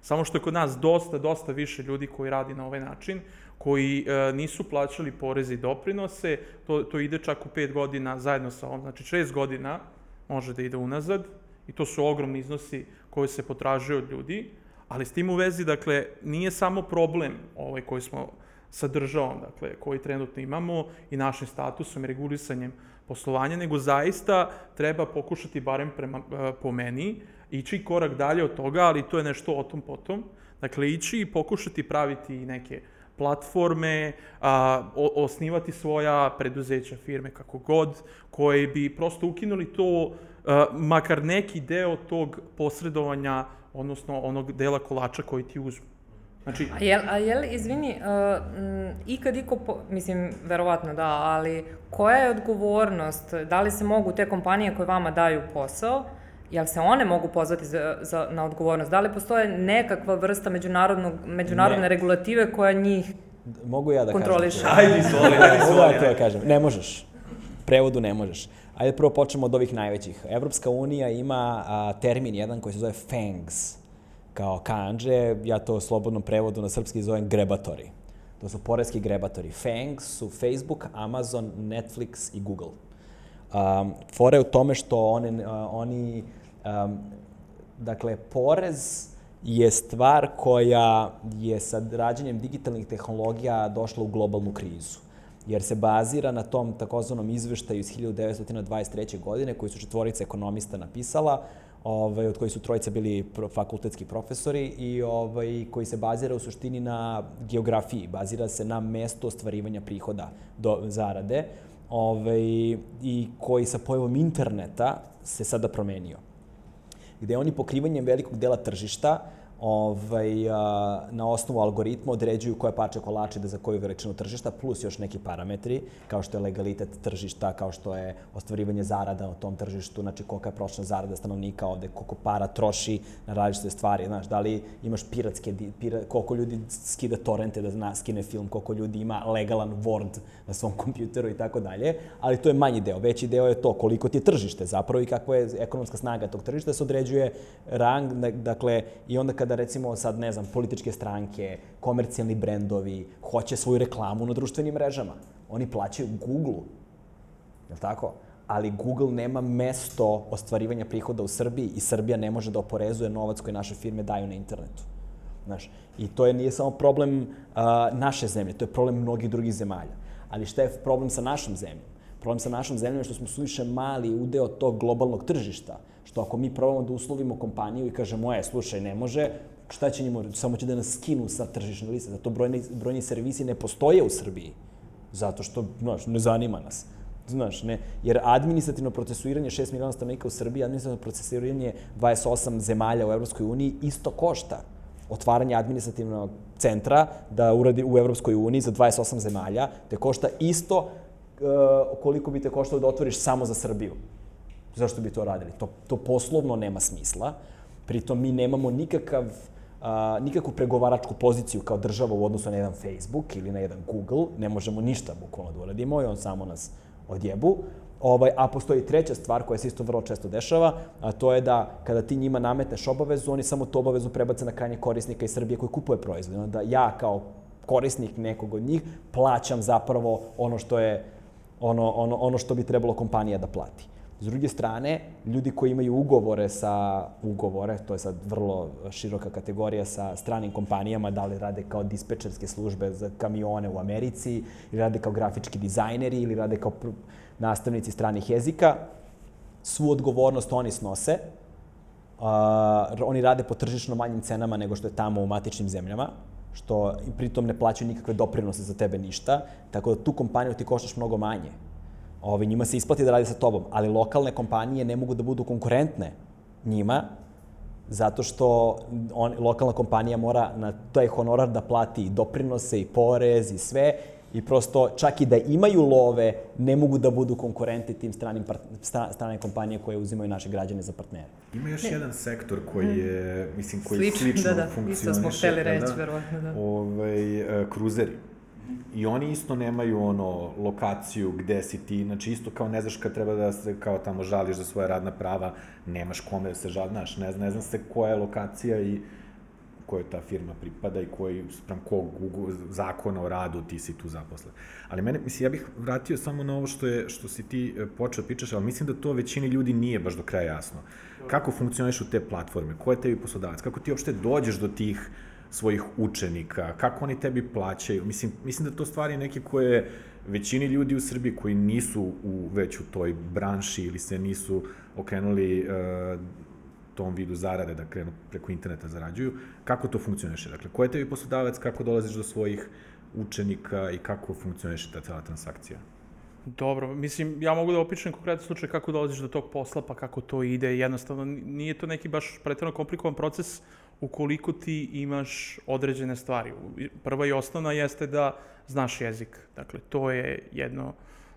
Samo što je kod nas dosta, dosta više ljudi koji radi na ovaj način, koji e, nisu plaćali poreze i doprinose, to, to ide čak u pet godina zajedno sa ovom, znači šest godina može da ide unazad i to su ogromni iznosi koji se potražuju od ljudi, ali s tim u vezi, dakle, nije samo problem ovaj koji smo sa državom, dakle, koji trenutno imamo i našim statusom i regulisanjem poslovanja, nego zaista treba pokušati, barem prema, e, po meni, ići korak dalje od toga, ali to je nešto o tom potom. Dakle, ići i pokušati praviti neke platforme, a, o, osnivati svoja preduzeća, firme, kako god, koje bi prosto ukinuli to, a, makar neki deo tog posredovanja, odnosno onog dela kolača koji ti uzmu. Znači... A jel, a jel izvini, uh, m, ikad iko, po, mislim, verovatno da, ali koja je odgovornost? Da li se mogu te kompanije koje vama daju posao, jel se one mogu pozvati za, za, na odgovornost? Da li postoje nekakva vrsta međunarodnog, međunarodne ne. regulative koja njih Mogu ja da kontroliše? kažem. Ajde, izvoli, ajde, izvoli. Mogu ja to da kažem. Ne možeš. Prevodu ne možeš. Ajde prvo počnemo od ovih najvećih. Evropska unija ima a, termin jedan koji se zove FANGS, kao kanđe, ja to slobodnom prevodu na srpski zovem grebatori. To su poreski grebatori. FANGS su Facebook, Amazon, Netflix i Google. Um, fora je u tome što one, uh, oni, um, dakle, porez je stvar koja je sa rađenjem digitalnih tehnologija došla u globalnu krizu jer se bazira na tom takozvanom izveštaju iz 1923. godine koji su četvorica ekonomista napisala, ovaj, od kojih su trojica bili fakultetski profesori i ovaj, koji se bazira u suštini na geografiji, bazira se na mesto ostvarivanja prihoda do zarade ovaj, i koji sa pojavom interneta se sada promenio. Gde oni pokrivanjem velikog dela tržišta ovaj, a, na osnovu algoritma određuju koje parče kolače da za koju veličinu tržišta, plus još neki parametri, kao što je legalitet tržišta, kao što je ostvarivanje zarada na tom tržištu, znači kolika je prošla zarada stanovnika ovde, koliko para troši na različite stvari, znaš, da li imaš piratske, pira, koliko ljudi skida torrente da zna, skine film, koliko ljudi ima legalan Word na svom kompjuteru i tako dalje, ali to je manji deo. Veći deo je to koliko ti je tržište zapravo i kakva je ekonomska snaga tog tržišta, se određuje rang, dakle, i onda kada recimo sad, ne znam, političke stranke, komercijalni brendovi, hoće svoju reklamu na društvenim mrežama. Oni plaćaju Google-u. Je li tako? ali Google nema mesto ostvarivanja prihoda u Srbiji i Srbija ne može da oporezuje novac koji naše firme daju na internetu. Znaš, I to je, nije samo problem uh, naše zemlje, to je problem mnogih drugih zemalja. Ali šta je problem sa našom zemljom? Problem sa našom zemljom je što smo suviše mali udeo tog globalnog tržišta. Što ako mi probamo da uslovimo kompaniju i kažemo, e, slušaj, ne može, šta će njima, samo će da nas skinu sa tržišne liste. Zato brojni, brojni servisi ne postoje u Srbiji. Zato što, znaš, ne zanima nas. Znaš, ne, jer administrativno procesuiranje 6 miliona stanovnika u Srbiji, administrativno procesuiranje 28 zemalja u Evropskoj uniji isto košta otvaranje administrativnog centra da uradi u Evropskoj uniji za 28 zemalja, te košta isto koliko bi te koštalo da otvoriš samo za Srbiju. Zašto bi to radili? To, to poslovno nema smisla. Pritom mi nemamo nikakav a, nikakvu pregovaračku poziciju kao država u odnosu na jedan Facebook ili na jedan Google, ne možemo ništa bukvalno da uradimo i on samo nas odjebu. Ovaj, a postoji treća stvar koja se isto vrlo često dešava, a to je da kada ti njima nametneš obavezu, oni samo tu obavezu prebace na krajnje korisnika iz Srbije koji kupuje proizvod. Da ja kao korisnik nekog od njih plaćam zapravo ono što je ono, ono, ono što bi trebalo kompanija da plati. S druge strane, ljudi koji imaju ugovore sa ugovore, to je sad vrlo široka kategorija sa stranim kompanijama, da li rade kao dispečerske službe za kamione u Americi, ili rade kao grafički dizajneri, ili rade kao nastavnici stranih jezika, svu odgovornost oni snose. Uh, oni rade po tržišno manjim cenama nego što je tamo u matičnim zemljama, što pritom ne plaćaju nikakve doprinose za tebe ništa, tako da tu kompaniju ti koštaš mnogo manje. Ovi, njima se isplati da radi sa tobom, ali lokalne kompanije ne mogu da budu konkurentne njima, zato što on, lokalna kompanija mora na taj honorar da plati i doprinose i porez i sve i prosto čak i da imaju love ne mogu da budu konkurenti tim stranim part, stra, strane kompanije koje uzimaju naše građane za partnere. Ima još ne. jedan sektor koji je, mislim, koji Slično, slično da, da, funkcioniše. Isto smo hteli reći, da, verovatno, da. Ovaj, uh, kruzeri I oni isto nemaju ono lokaciju gde si ti, znači isto kao ne znaš kad treba da se kao tamo žališ za svoje radna prava, nemaš kome da se žadnaš, ne, ne znam se koja je lokacija i kojoj ta firma pripada i koji, sprem kog zakona o radu ti si tu zaposlen. Ali mene, mislim, ja bih vratio samo na ovo što, je, što si ti e, počeo da pričaš, ali mislim da to većini ljudi nije baš do kraja jasno. Kako funkcionišu te platforme? Ko je tebi poslodavac? Kako ti uopšte dođeš do tih svojih učenika, kako oni tebi plaćaju. Mislim, mislim da to stvari neke koje većini ljudi u Srbiji koji nisu u, već u toj branši ili se nisu okrenuli uh, tom vidu zarade, da krenu preko interneta zarađuju, kako to funkcioniše? Dakle, ko je tebi poslodavac, kako dolaziš do svojih učenika i kako funkcioniše ta cela transakcija? Dobro, mislim, ja mogu da opišem konkretan slučaj kako dolaziš do tog posla, pa kako to ide. Jednostavno, nije to neki baš pretredno komplikovan proces ukoliko ti imaš određene stvari. Prva i osnovna jeste da znaš jezik. Dakle, to je jedno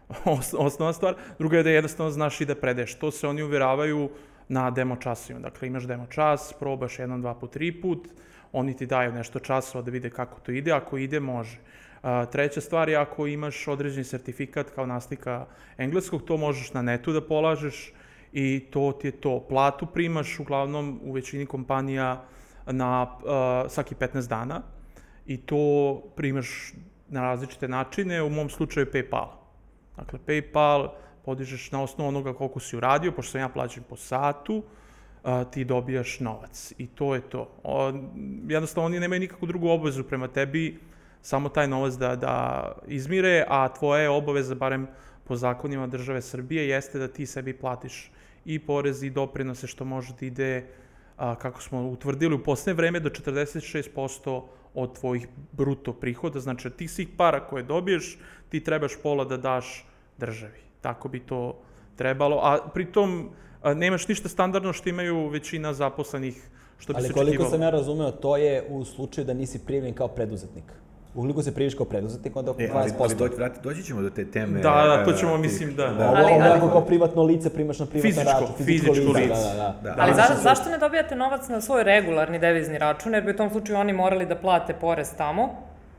osnovna stvar. Druga je da jednostavno znaš i da predeš. To se oni uvjeravaju na demo časima. Dakle, imaš demo čas, probaš jedan, dva put, tri put, oni ti daju nešto časova da vide kako to ide, ako ide, može. A, treća stvar je ako imaš određeni sertifikat kao nastavnika engleskog, to možeš na netu da polažeš i to ti je to. Platu primaš uglavnom u većini kompanija na uh, svaki 15 dana i to primaš na različite načine, u mom slučaju PayPal. Dakle, PayPal podižeš na osnovu onoga koliko si uradio, pošto sam ja plaćam po satu, uh, ti dobijaš novac. I to je to. O, jednostavno, oni nemaju nikakvu drugu obavezu prema tebi, samo taj novac da, da izmire, a tvoja je obaveza, barem po zakonima države Srbije, jeste da ti sebi platiš i porez i doprinose što može da ide a, kako smo utvrdili u poslednje vreme, do 46% od tvojih bruto prihoda. Znači, od tih svih para koje dobiješ, ti trebaš pola da daš državi. Tako bi to trebalo, a pritom nemaš ništa standardno što imaju većina zaposlenih, što bi Ali se koliko očekivalo. sam ja razumeo, to je u slučaju da nisi prijavljen kao preduzetnik. Ukoliko se prijaviš kao preduzetnik, onda oko E, 12%. ali, ali doći, vrati, doći ćemo do te teme. Da, da, to e, ćemo, tih- mislim, da. Ovo, Ali- ovo ali- ako kao privatno lice primaš na privatno Fizičko, račun. fizičko lice. Da, da, da. Da. Ali Danas za, zašto ne dobijate novac na svoj regularni devizni račun, jer bi u tom slučaju oni morali da plate porez tamo,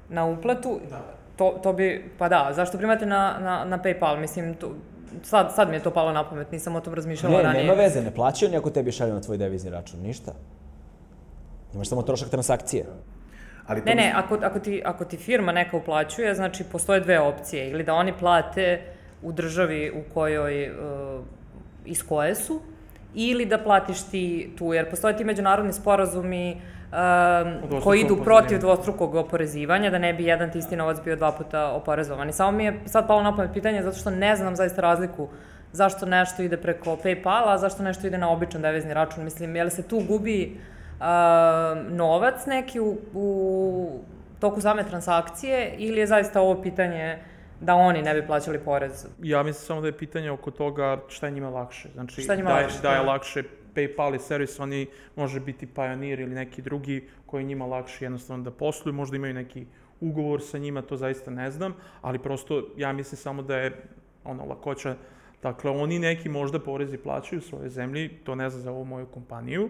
na uplatu, Da. To, to bi, pa da, zašto primate na, na, na PayPal, mislim, to, sad, sad mi je to palo na pamet, nisam o tom razmišljala Ne, ranije. nema veze, ne plaćaju oni ako tebi šalju na tvoj devizni račun, ništa. Imaš samo trošak transakcije. Ali Ne, ne, ako, ako, ti, ako ti firma neka uplaćuje, znači postoje dve opcije. Ili da oni plate u državi u kojoj, uh, iz koje su, ili da platiš ti tu, jer postoje ti međunarodni sporazumi um, dvostrukom koji idu protiv dvostrukog oporezivanja, da ne bi jedan ti isti novac bio dva puta oporezovan. I samo mi je sad palo na pamet pitanje, zato što ne znam zaista razliku zašto nešto ide preko Paypala, zašto nešto ide na običan devizni račun. Mislim, je li se tu gubi uh, novac neki u, u toku same transakcije ili je zaista ovo pitanje da oni ne bi plaćali porez? Ja mislim samo da je pitanje oko toga šta je njima lakše. Znači, Šta njima da je, lakše, da je da. lakše PayPal i servis, oni može biti Pioneer ili neki drugi koji njima lakše jednostavno da posluju, možda imaju neki ugovor sa njima, to zaista ne znam, ali prosto ja mislim samo da je ono lakoća Dakle, oni neki možda porezi plaćaju u svojoj zemlji, to ne znam za ovu moju kompaniju,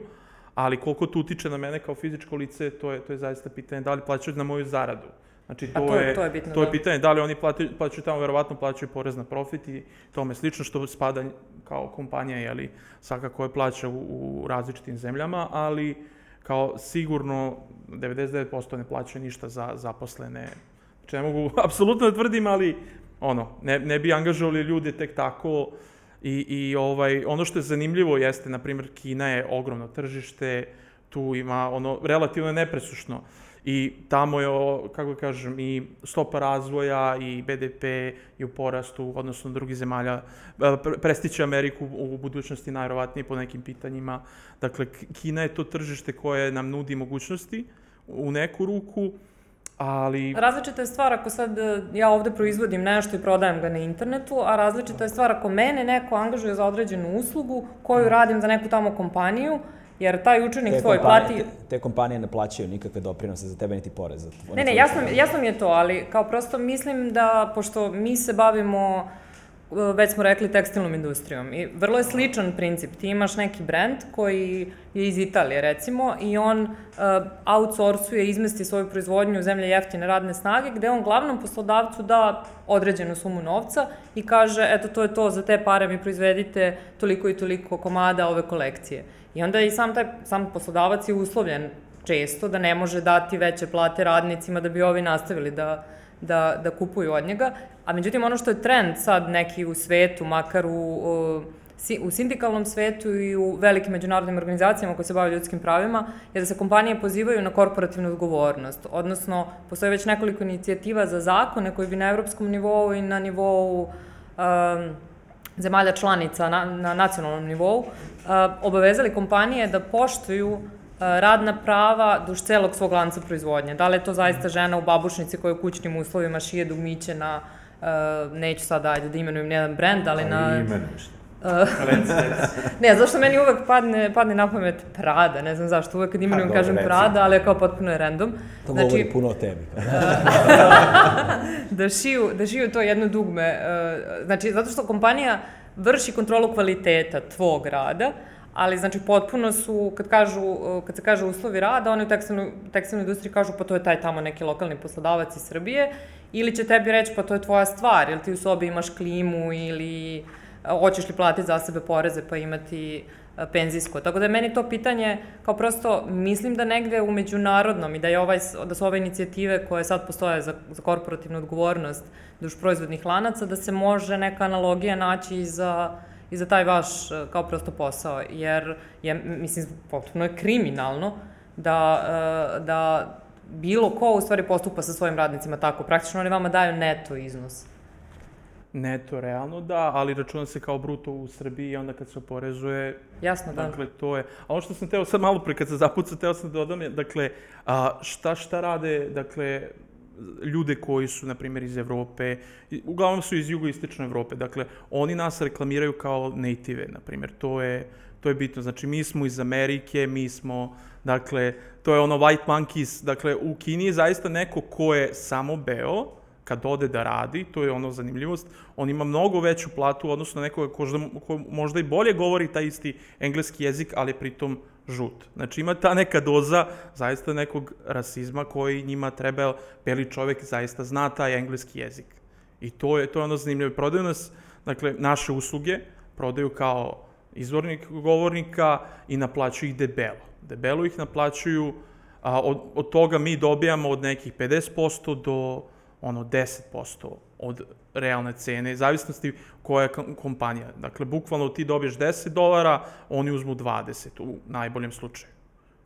ali koliko to utiče na mene kao fizičko lice, to je, to je zaista pitanje da li plaćaju na moju zaradu. Znači, to, to je- to je bitno, to je da. pitanje da li oni plati, plaćaju tamo, verovatno plaćaju porez na profit i tome slično, što spada kao kompanija, jeli, svakako je plaća u, u različitim zemljama, ali kao sigurno 99% ne plaćaju ništa za zaposlene. Znači, ne mogu apsolutno da tvrdim, ali ono, ne, ne bi angažovali ljude tek tako i, i ovaj, ono što je zanimljivo jeste, na primjer, Kina je ogromno tržište, tu ima ono, relativno nepresušno i tamo je, kako kažem, i stopa razvoja i BDP je u porastu, odnosno drugih zemalja, E, pre- prestiće Ameriku u budućnosti najverovatnije po nekim pitanjima. Dakle, Kina je to tržište koje nam nudi mogućnosti u neku ruku, ali... Različita je stvar ako sad e, ja ovde proizvodim nešto i prodajem ga na internetu, a različita je stvar ako mene neko angažuje za određenu uslugu koju radim za neku tamo kompaniju, jer taj učenik Te tvoj kompanije, plati... te, te kompanije ne plaćaju nikakve doprinose za tebe niti porez. za tvoje- Ne, ne, jasno, jasno mi je to, ali kao prosto mislim da, pošto mi se bavimo, e, već smo rekli, tekstilnom industrijom i vrlo je sličan princip. Ti imaš neki brand koji je iz Italije, recimo, i on uh, outsourcuje, izmesti svoju proizvodnju u zemlje jeftine radne snage, gde on glavnom poslodavcu da određenu sumu novca i kaže, eto, to je to, za te pare mi proizvedite toliko i toliko komada ove kolekcije. I onda i sam taj sam poslodavac je uslovljen često da ne može dati veće plate radnicima da bi ovi nastavili da, da, da kupuju od njega. A međutim, ono što je trend sad neki u svetu, makar u, u, si- u sindikalnom svetu i u velikim međunarodnim organizacijama koje se bave ljudskim pravima, je da se kompanije pozivaju na korporativnu odgovornost. Odnosno, postoje već nekoliko inicijativa za zakone koji bi na evropskom nivou i na nivou um, zemalja članica na, na nacionalnom nivou uh, obavezali kompanije da poštuju uh, radna prava duž celog svog lanca proizvodnje. Da li je to zaista žena u babušnici koja u kućnim uslovima šije dugmiće na, uh, neću sad ajde da imenujem nijedan brend, ali na... Imenuješ. Ne, zašto meni uvek padne, padne na pamet Prada, ne znam zašto, uvek kad imenujem kažem dobro, Prada, ali je kao potpuno je random. To govori puno o tebi. da šiju, da šiju to jedno dugme. e, Znači, zato što kompanija vrši kontrolu kvaliteta tvog rada, ali znači potpuno su, kad, kažu, e, kad se kaže uslovi rada, oni u tekstilnoj, tekstilnoj industriji kažu pa to je taj tamo neki lokalni poslodavac iz Srbije, ili će tebi reći pa to je tvoja stvar, ili ti u sobi imaš klimu, ili hoćeš li platiti za sebe poreze pa imati e, penzijsko. Tako da je meni to pitanje, kao prosto, mislim da negde u međunarodnom i da, je ovaj, da su ove inicijative koje sad postoje za, za korporativnu odgovornost duž proizvodnih lanaca, da se može neka analogija naći i za, i za taj vaš e, kao prosto posao. Jer je, mislim, potpuno je kriminalno da, e, da bilo ko u stvari postupa sa svojim radnicima tako. Praktično oni vama daju neto iznos. Neto, realno da, ali računa se kao bruto u Srbiji i onda kad se oporezuje, Jasno, da. dakle, to je... A ono što sam teo sad malo pre kad se zapucao, teo sam da dodam je, dakle, a, šta šta rade, dakle, ljude koji su, na primjer, iz Evrope, uglavnom su iz jugoistočne Evrope, dakle, oni nas reklamiraju kao native, na primjer, to je, to je bitno, znači mi smo iz Amerike, mi smo, dakle, to je ono white monkeys, dakle, u Kini je zaista neko ko je samo beo, kad ode da radi, to je ono zanimljivost, on ima mnogo veću platu odnosno na nekoga ko, ko možda i bolje govori taj isti engleski jezik, ali pritom žut. Znači ima ta neka doza zaista nekog rasizma koji njima treba, beli čovek zaista zna taj engleski jezik. I to je, to je ono zanimljivo. Prodaju nas, dakle, naše usluge, prodaju kao izvornik govornika i naplaćuju ih debelo. Debelo ih naplaćuju, a, od, od toga mi dobijamo od nekih 50% do ono 10% od realne cene, zavisnosti koja je kompanija. Dakle, bukvalno ti dobiješ 10 dolara, oni uzmu 20 u najboljem slučaju.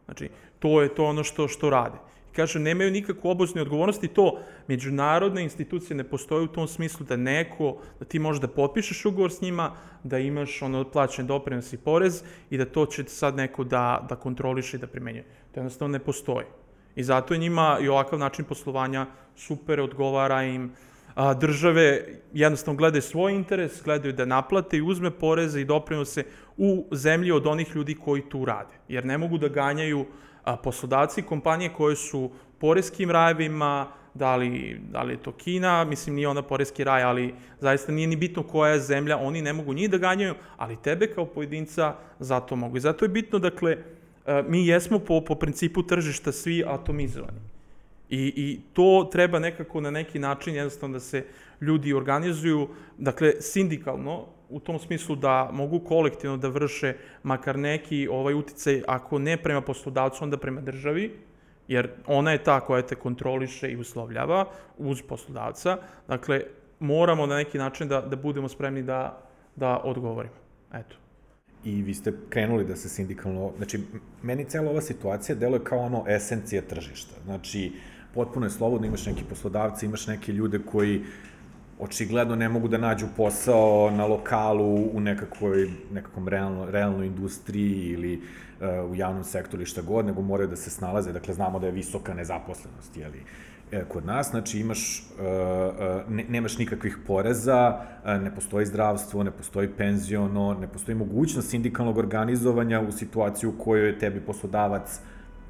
Znači, to je to ono što, što rade. I kaže, nemaju nikakvu oboznu odgovornost i to međunarodne institucije ne postoje u tom smislu da neko, da ti možeš da potpišeš ugovor s njima, da imaš ono plaćen doprinos i porez i da to će sad neko da, da kontroliše i da primenjuje. To jednostavno ne postoji. I zato je njima i ovakav način poslovanja super, odgovara im, a, države jednostavno gledaju svoj interes, gledaju da naplate i uzme poreze i doprinose u zemlji od onih ljudi koji tu rade. Jer ne mogu da ganjaju a, poslodavci kompanije koje su poreskim rajevima, da li, da li je to Kina, mislim nije ona poreski raj, ali zaista nije ni bitno koja je zemlja, oni ne mogu njih da ganjaju, ali tebe kao pojedinca zato mogu. I zato je bitno, dakle, mi jesmo po, po principu tržišta svi atomizovani. I, I to treba nekako na neki način jednostavno da se ljudi organizuju, dakle, sindikalno, u tom smislu da mogu kolektivno da vrše makar neki ovaj uticaj, ako ne prema poslodavcu, onda prema državi, jer ona je ta koja te kontroliše i uslovljava uz poslodavca. Dakle, moramo na neki način da, da budemo spremni da, da odgovorimo. Eto i vi ste krenuli da se sindikalno, znači, meni cela ova situacija deluje kao ono esencija tržišta. Znači, potpuno je slobodno, imaš neki poslodavci, imaš neke ljude koji očigledno ne mogu da nađu posao na lokalu u nekakvoj, nekakvom realno, realnoj industriji ili uh, u javnom sektoru ili šta god, nego moraju da se snalaze. Dakle, znamo da je visoka nezaposlenost, jeli? E, kod nas, znači imaš, uh, uh, ne, nemaš nikakvih poreza, uh, ne postoji zdravstvo, ne postoji penziono, ne postoji mogućnost sindikalnog organizovanja u situaciju u kojoj je tebi poslodavac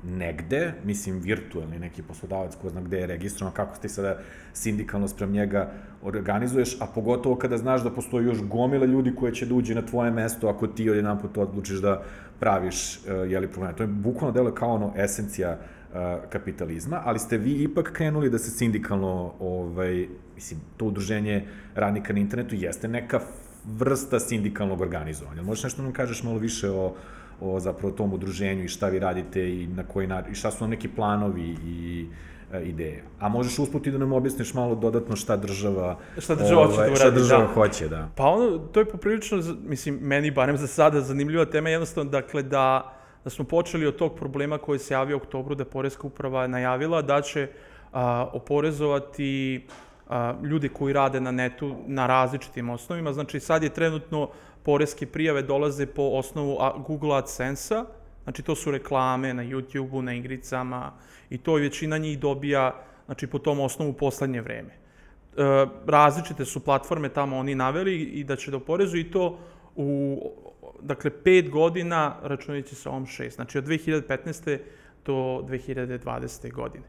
negde, mislim virtuelni neki poslodavac ko zna gde je registrovan, kako ti sada sindikalno sprem njega organizuješ, a pogotovo kada znaš da postoji još gomila ljudi koje će da uđe na tvoje mesto ako ti jedan put odlučiš da praviš uh, jeli probleme. To je bukvalno delo kao ono esencija uh, kapitalizma, ali ste vi ipak krenuli da se sindikalno, ovaj, mislim, to udruženje radnika na internetu jeste neka vrsta sindikalnog organizovanja. Možeš nešto da nam kažeš malo više o, o zapravo tom udruženju i šta vi radite i na koji način, i šta su vam neki planovi i e, ideje. A možeš usputi da nam objasniš malo dodatno šta država, šta država ovaj, hoće da uradi. Šta država da. hoće, da. Pa ono, to je poprilično, mislim, meni barem za sada zanimljiva tema, jednostavno, dakle, da, da smo počeli od tog problema koji se javio u oktobru, da Poreska uprava najavila da će a, oporezovati a, ljudi koji rade na netu na različitim osnovima. Znači, sad je trenutno poreske prijave dolaze po osnovu Google AdSense-a, znači to su reklame na YouTube-u, na igricama i to većina njih dobija znači, po tom osnovu poslednje vreme. E, različite su platforme tamo oni naveli i da će da oporezu i to u dakle, pet godina računajući sa ovom šest, znači od 2015. do 2020. godine.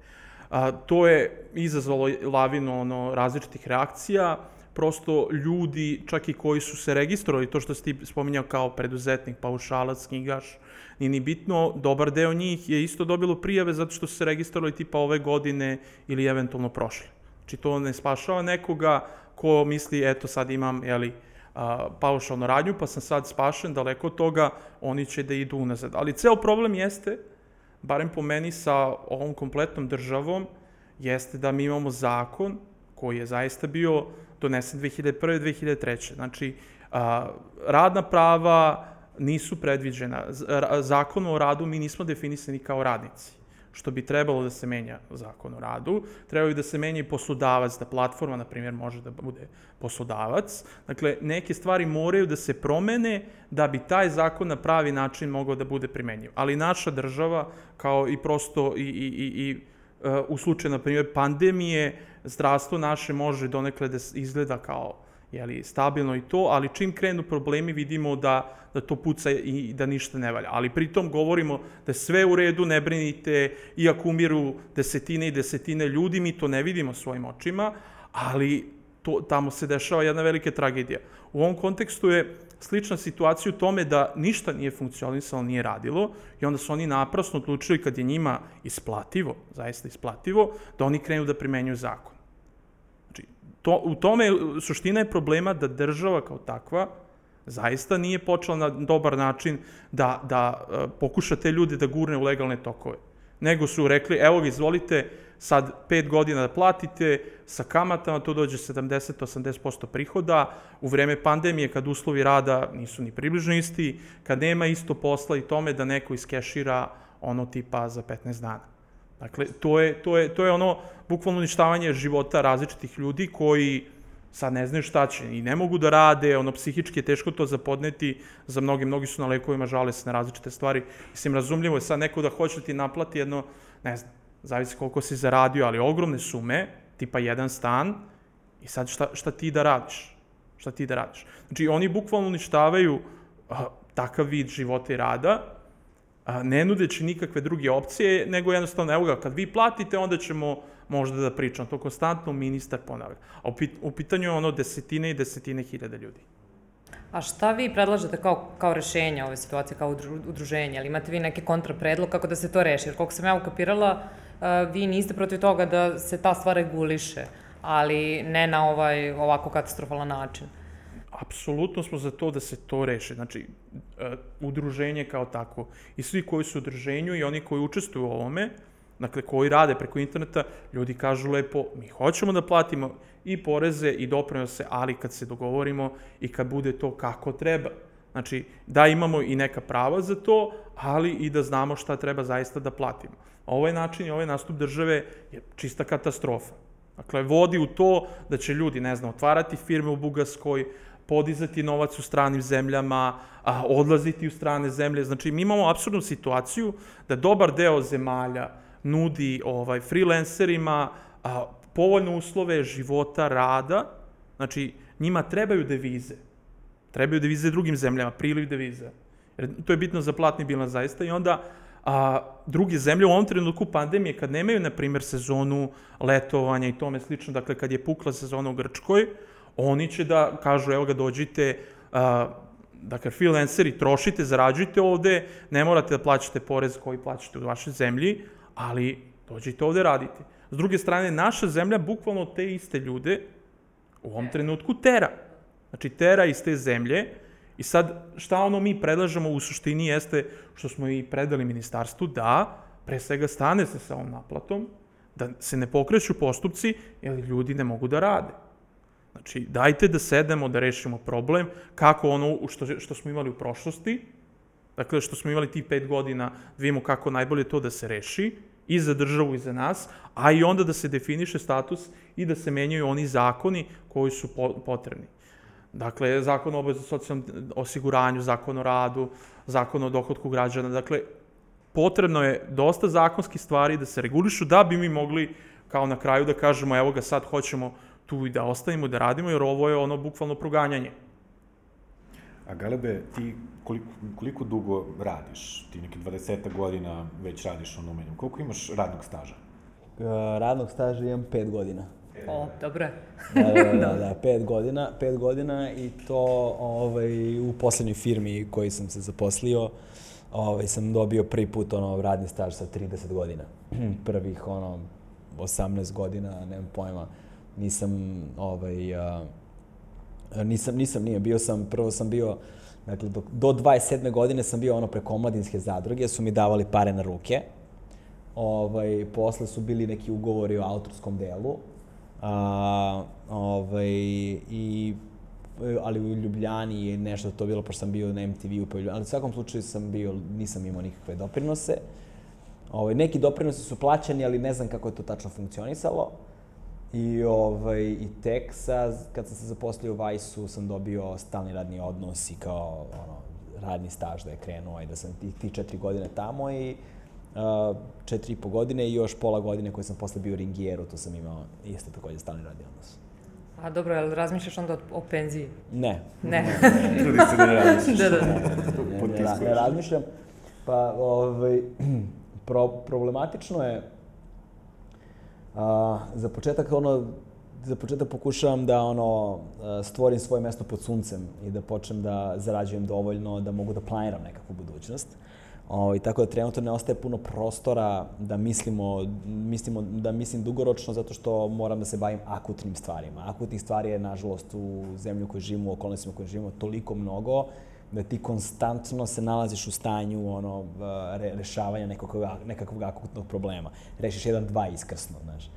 A, to je izazvalo lavinu ono, različitih reakcija, prosto ljudi, čak i koji su se registrovali, to što si ti spominjao kao preduzetnik, paušalac, knjigaš, nije ni bitno, dobar deo njih je isto dobilo prijave zato što su se registrovali tipa ove godine ili eventualno prošle. Znači to ne spašava nekoga ko misli, eto sad imam, jeli, a, paušalnu radnju, pa sam sad spašen, daleko od toga, oni će da idu unazad. Ali ceo problem jeste, barem po meni sa ovom kompletnom državom, jeste da mi imamo zakon koji je zaista bio donesen 2001. 2003. Znači, a, radna prava nisu predviđena. Zakon o radu mi nismo definisani kao radnici što bi trebalo da se menja zakon o radu. Trebalo bi da se menja i poslodavac, da platforma, na primjer, može da bude poslodavac. Dakle, neke stvari moraju da se promene da bi taj zakon na pravi način mogao da bude primenjiv. Ali naša država, kao i prosto i, i, i, i u slučaju, na primjer, pandemije, zdravstvo naše može donekle da izgleda kao jeli, stabilno i to, ali čim krenu problemi vidimo da, da to puca i da ništa ne valja. Ali pritom govorimo da sve u redu, ne brinite, iako umiru desetine i desetine ljudi, mi to ne vidimo svojim očima, ali to, tamo se dešava jedna velika tragedija. U ovom kontekstu je slična situacija u tome da ništa nije funkcionisalo, nije radilo i onda su oni naprasno odlučili kad je njima isplativo, zaista isplativo, da oni krenu da primenjuju zakon. Znači, to, u tome suština je problema da država kao takva zaista nije počela na dobar način da, da uh, pokuša te ljude da gurne u legalne tokove. Nego su rekli, evo ga, izvolite, sad 5 godina da platite, sa kamatama to dođe 70-80% prihoda, u vreme pandemije kad uslovi rada nisu ni približno isti, kad nema isto posla i tome da neko iskešira ono tipa za 15 dana. Dakle, to je, to je, to je ono bukvalno uništavanje života različitih ljudi koji sad ne znaju šta će i ne mogu da rade, ono psihički je teško to zapodneti, za mnogi, mnogi su na lekovima, žale se na različite stvari. Mislim, razumljivo je sad neko da hoće da ti naplati jedno, ne znam, zavisi koliko si zaradio, ali ogromne sume, tipa jedan stan, i sad šta, šta ti da radiš? Šta ti da radiš? Znači, oni bukvalno uništavaju a, takav vid života i rada, a, ne nudeći nikakve druge opcije, nego jednostavno, evo ga, kad vi platite, onda ćemo možda da pričam. To konstantno ministar ponavlja. A u, pit, u pitanju je ono desetine i desetine hiljada ljudi. A šta vi predlažete kao, kao rešenje ove situacije, kao udruženje? Ali imate vi neki kontrapredlog kako da se to reši? Jer koliko sam ja ukapirala, vi niste protiv toga da se ta stvar reguliše, ali ne na ovaj ovako katastrofalan način. Apsolutno smo za to da se to reše. Znači, udruženje kao tako i svi koji su u udruženju i oni koji učestvuju u ovome, dakle, koji rade preko interneta, ljudi kažu lepo, mi hoćemo da platimo i poreze i doprinose, ali kad se dogovorimo i kad bude to kako treba. Znači, da imamo i neka prava za to, ali i da znamo šta treba zaista da platimo. A ovaj način i ovaj nastup države je čista katastrofa. Dakle, vodi u to da će ljudi, ne znam, otvarati firme u Bugarskoj, podizati novac u stranim zemljama, a, odlaziti u strane zemlje. Znači, mi imamo absurdnu situaciju da dobar deo zemalja nudi ovaj, freelancerima a, povoljne uslove života, rada, znači, njima trebaju devize. Trebaju devize drugim zemljama, priliv devize. Jer to je bitno za platni bilans zaista i onda a, druge zemlje u ovom trenutku pandemije, kad nemaju, na primjer, sezonu letovanja i tome slično, dakle, kad je pukla sezona u Grčkoj, oni će da kažu, evo ga, dođite, a, dakle, freelanceri, trošite, zarađujte ovde, ne morate da plaćate porez koji plaćate u vašoj zemlji, ali dođite ovde, radite. S druge strane, naša zemlja bukvalno te iste ljude u ovom trenutku tera. Znači, tera iz te zemlje, I sad, šta ono mi predlažemo u suštini jeste, što smo i predali ministarstvu, da pre svega stane se sa ovom naplatom, da se ne pokreću postupci, jer ljudi ne mogu da rade. Znači, dajte da sedemo, da rešimo problem, kako ono što, što smo imali u prošlosti, dakle, što smo imali tih pet godina, da vidimo kako najbolje to da se reši, i za državu i za nas, a i onda da se definiše status i da se menjaju oni zakoni koji su potrebni. Dakle, zakon o obavezu socijalnom osiguranju, zakon o radu, zakon o dohodku građana. Dakle, potrebno je dosta zakonskih stvari da se regulišu da bi mi mogli kao na kraju da kažemo evo ga sad hoćemo tu i da ostavimo da radimo jer ovo je ono bukvalno proganjanje. A Galebe, ti koliko, koliko dugo radiš? Ti neki 20 godina već radiš ono umenjem. Koliko imaš radnog staža? Uh, radnog staža imam 5 godina. O, dobro. da, da, da, da, pet godina, pet godina i to ovaj, u poslednjoj firmi koji sam se zaposlio, ovaj, sam dobio prvi put ono, radni staž sa 30 godina. Prvih ono, 18 godina, nemam pojma, nisam, ovaj, a, nisam, nisam, nije, bio sam, prvo sam bio, dakle, do, do 27. godine sam bio ono preko omladinske zadruge, su mi davali pare na ruke, ovaj, posle su bili neki ugovori o autorskom delu, A, ovaj, i ali u Ljubljani je nešto to bilo, pošto sam bio na MTV-u, pa ali u svakom slučaju sam bio, nisam imao nikakve doprinose. Ovaj, neki doprinosi su plaćani, ali ne znam kako je to tačno funkcionisalo. I, ovaj, i tek sa, kad sam se zaposlio u Vajsu sam dobio stalni radni odnos i kao ono, radni staž da je krenuo i da sam ti, ti četiri godine tamo i četiri i po godine i još pola godine koje sam posle bio u Ringijeru, to sam imao isto takođe stalni radni odnos. A dobro, jel razmišljaš onda o, o penziji? Ne. Ne. Trudi se da ne radiš. da, da. ne, ne, ne, ne razmišljam. Pa, ovaj, pro, problematično je, a, za početak, ono, za početak pokušavam da ono stvorim svoje mesto pod suncem i da počnem da zarađujem dovoljno da mogu da planiram nekakvu budućnost. O, ovaj, tako da trenutno ne ostaje puno prostora da mislimo, mislimo, da mislim dugoročno zato što moram da se bavim akutnim stvarima. Akutnih stvari je, nažalost, u zemlju koju živimo, u okolnostima u kojoj živimo, toliko mnogo da ti konstantno se nalaziš u stanju ono, re, rešavanja nekakvog, nekakvog akutnog problema. Rešiš jedan, dva iskrsno, znaš.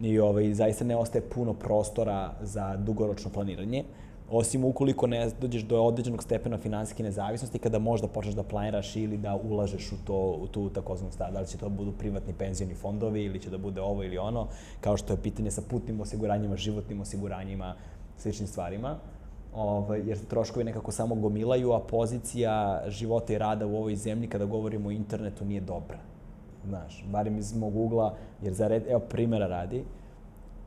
I ovaj, zaista ne ostaje puno prostora za dugoročno planiranje. Uh, osim ukoliko ne dođeš do određenog stepena finansijske nezavisnosti kada možda počneš da planiraš ili da ulažeš u to u tu takozvanu stvar. Da li će to budu privatni penzioni fondovi ili će da bude ovo ili ono, kao što je pitanje sa putnim osiguranjima, životnim osiguranjima, sličnim stvarima. Ovaj, jer se troškovi nekako samo gomilaju, a pozicija života i rada u ovoj zemlji kada govorimo o internetu nije dobra. Znaš, barem iz mog ugla, jer za red, evo primjera radi,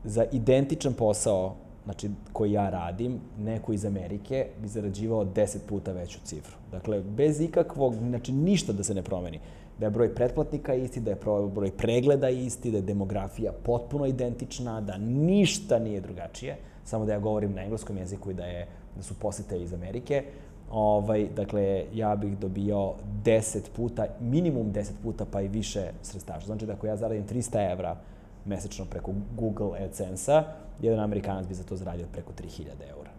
za identičan posao znači, koji ja radim, neko iz Amerike bi zarađivao 10 puta veću cifru. Dakle, bez ikakvog, znači ništa da se ne promeni. Da je broj pretplatnika isti, da je broj pregleda isti, da je demografija potpuno identična, da ništa nije drugačije, samo da ja govorim na engleskom jeziku i da, je, da su posete iz Amerike. Ovaj, dakle, ja bih dobio 10 puta, minimum 10 puta, pa i više sredstava. Znači da ako ja zaradim 300 evra mesečno preko Google AdSense-a, jedan Amerikanac bi za to zaradio preko 3000 eura.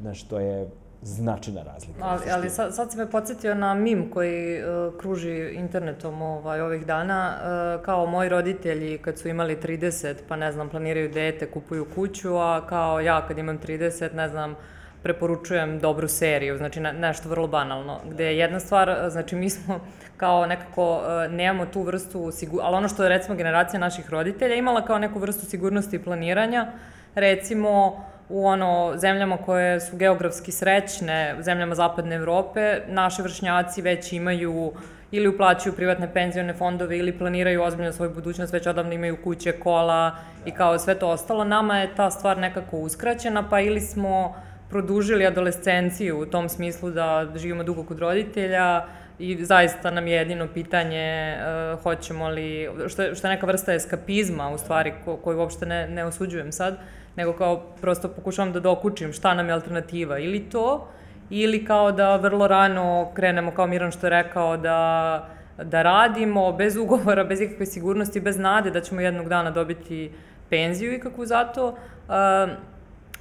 Znaš, to je značajna razlika. Ali, ali sad, sad si me podsjetio na mim koji uh, kruži internetom ovaj, ovih dana. Uh, kao moji roditelji kad su imali 30, pa ne znam, planiraju dete, kupuju kuću, a kao ja kad imam 30, ne znam, preporučujem dobru seriju, znači ne, nešto vrlo banalno, gde je jedna stvar, znači mi smo kao nekako uh, nemamo tu vrstu, sigur... ali ono što je recimo generacija naših roditelja imala kao neku vrstu sigurnosti i planiranja, recimo u ono zemljama koje su geografski srećne, zemljama zapadne Evrope, naši vršnjaci već imaju ili uplaćuju privatne penzione fondove ili planiraju ozbiljno svoju budućnost, već odavno imaju kuće, kola i kao sve to ostalo. Nama je ta stvar nekako uskraćena, pa ili smo produžili adolescenciju u tom smislu da živimo dugo kod roditelja i zaista nam je jedino pitanje uh, hoćemo li, što što je neka vrsta eskapizma u stvari ko, koju uopšte ne, ne osuđujem sad, nego kao prosto pokušavam da dokučim šta nam je alternativa. Ili to, ili kao da vrlo rano krenemo, kao Miran što je rekao, da, da radimo bez ugovora, bez ikakve sigurnosti, bez nade da ćemo jednog dana dobiti penziju i kako zato, uh,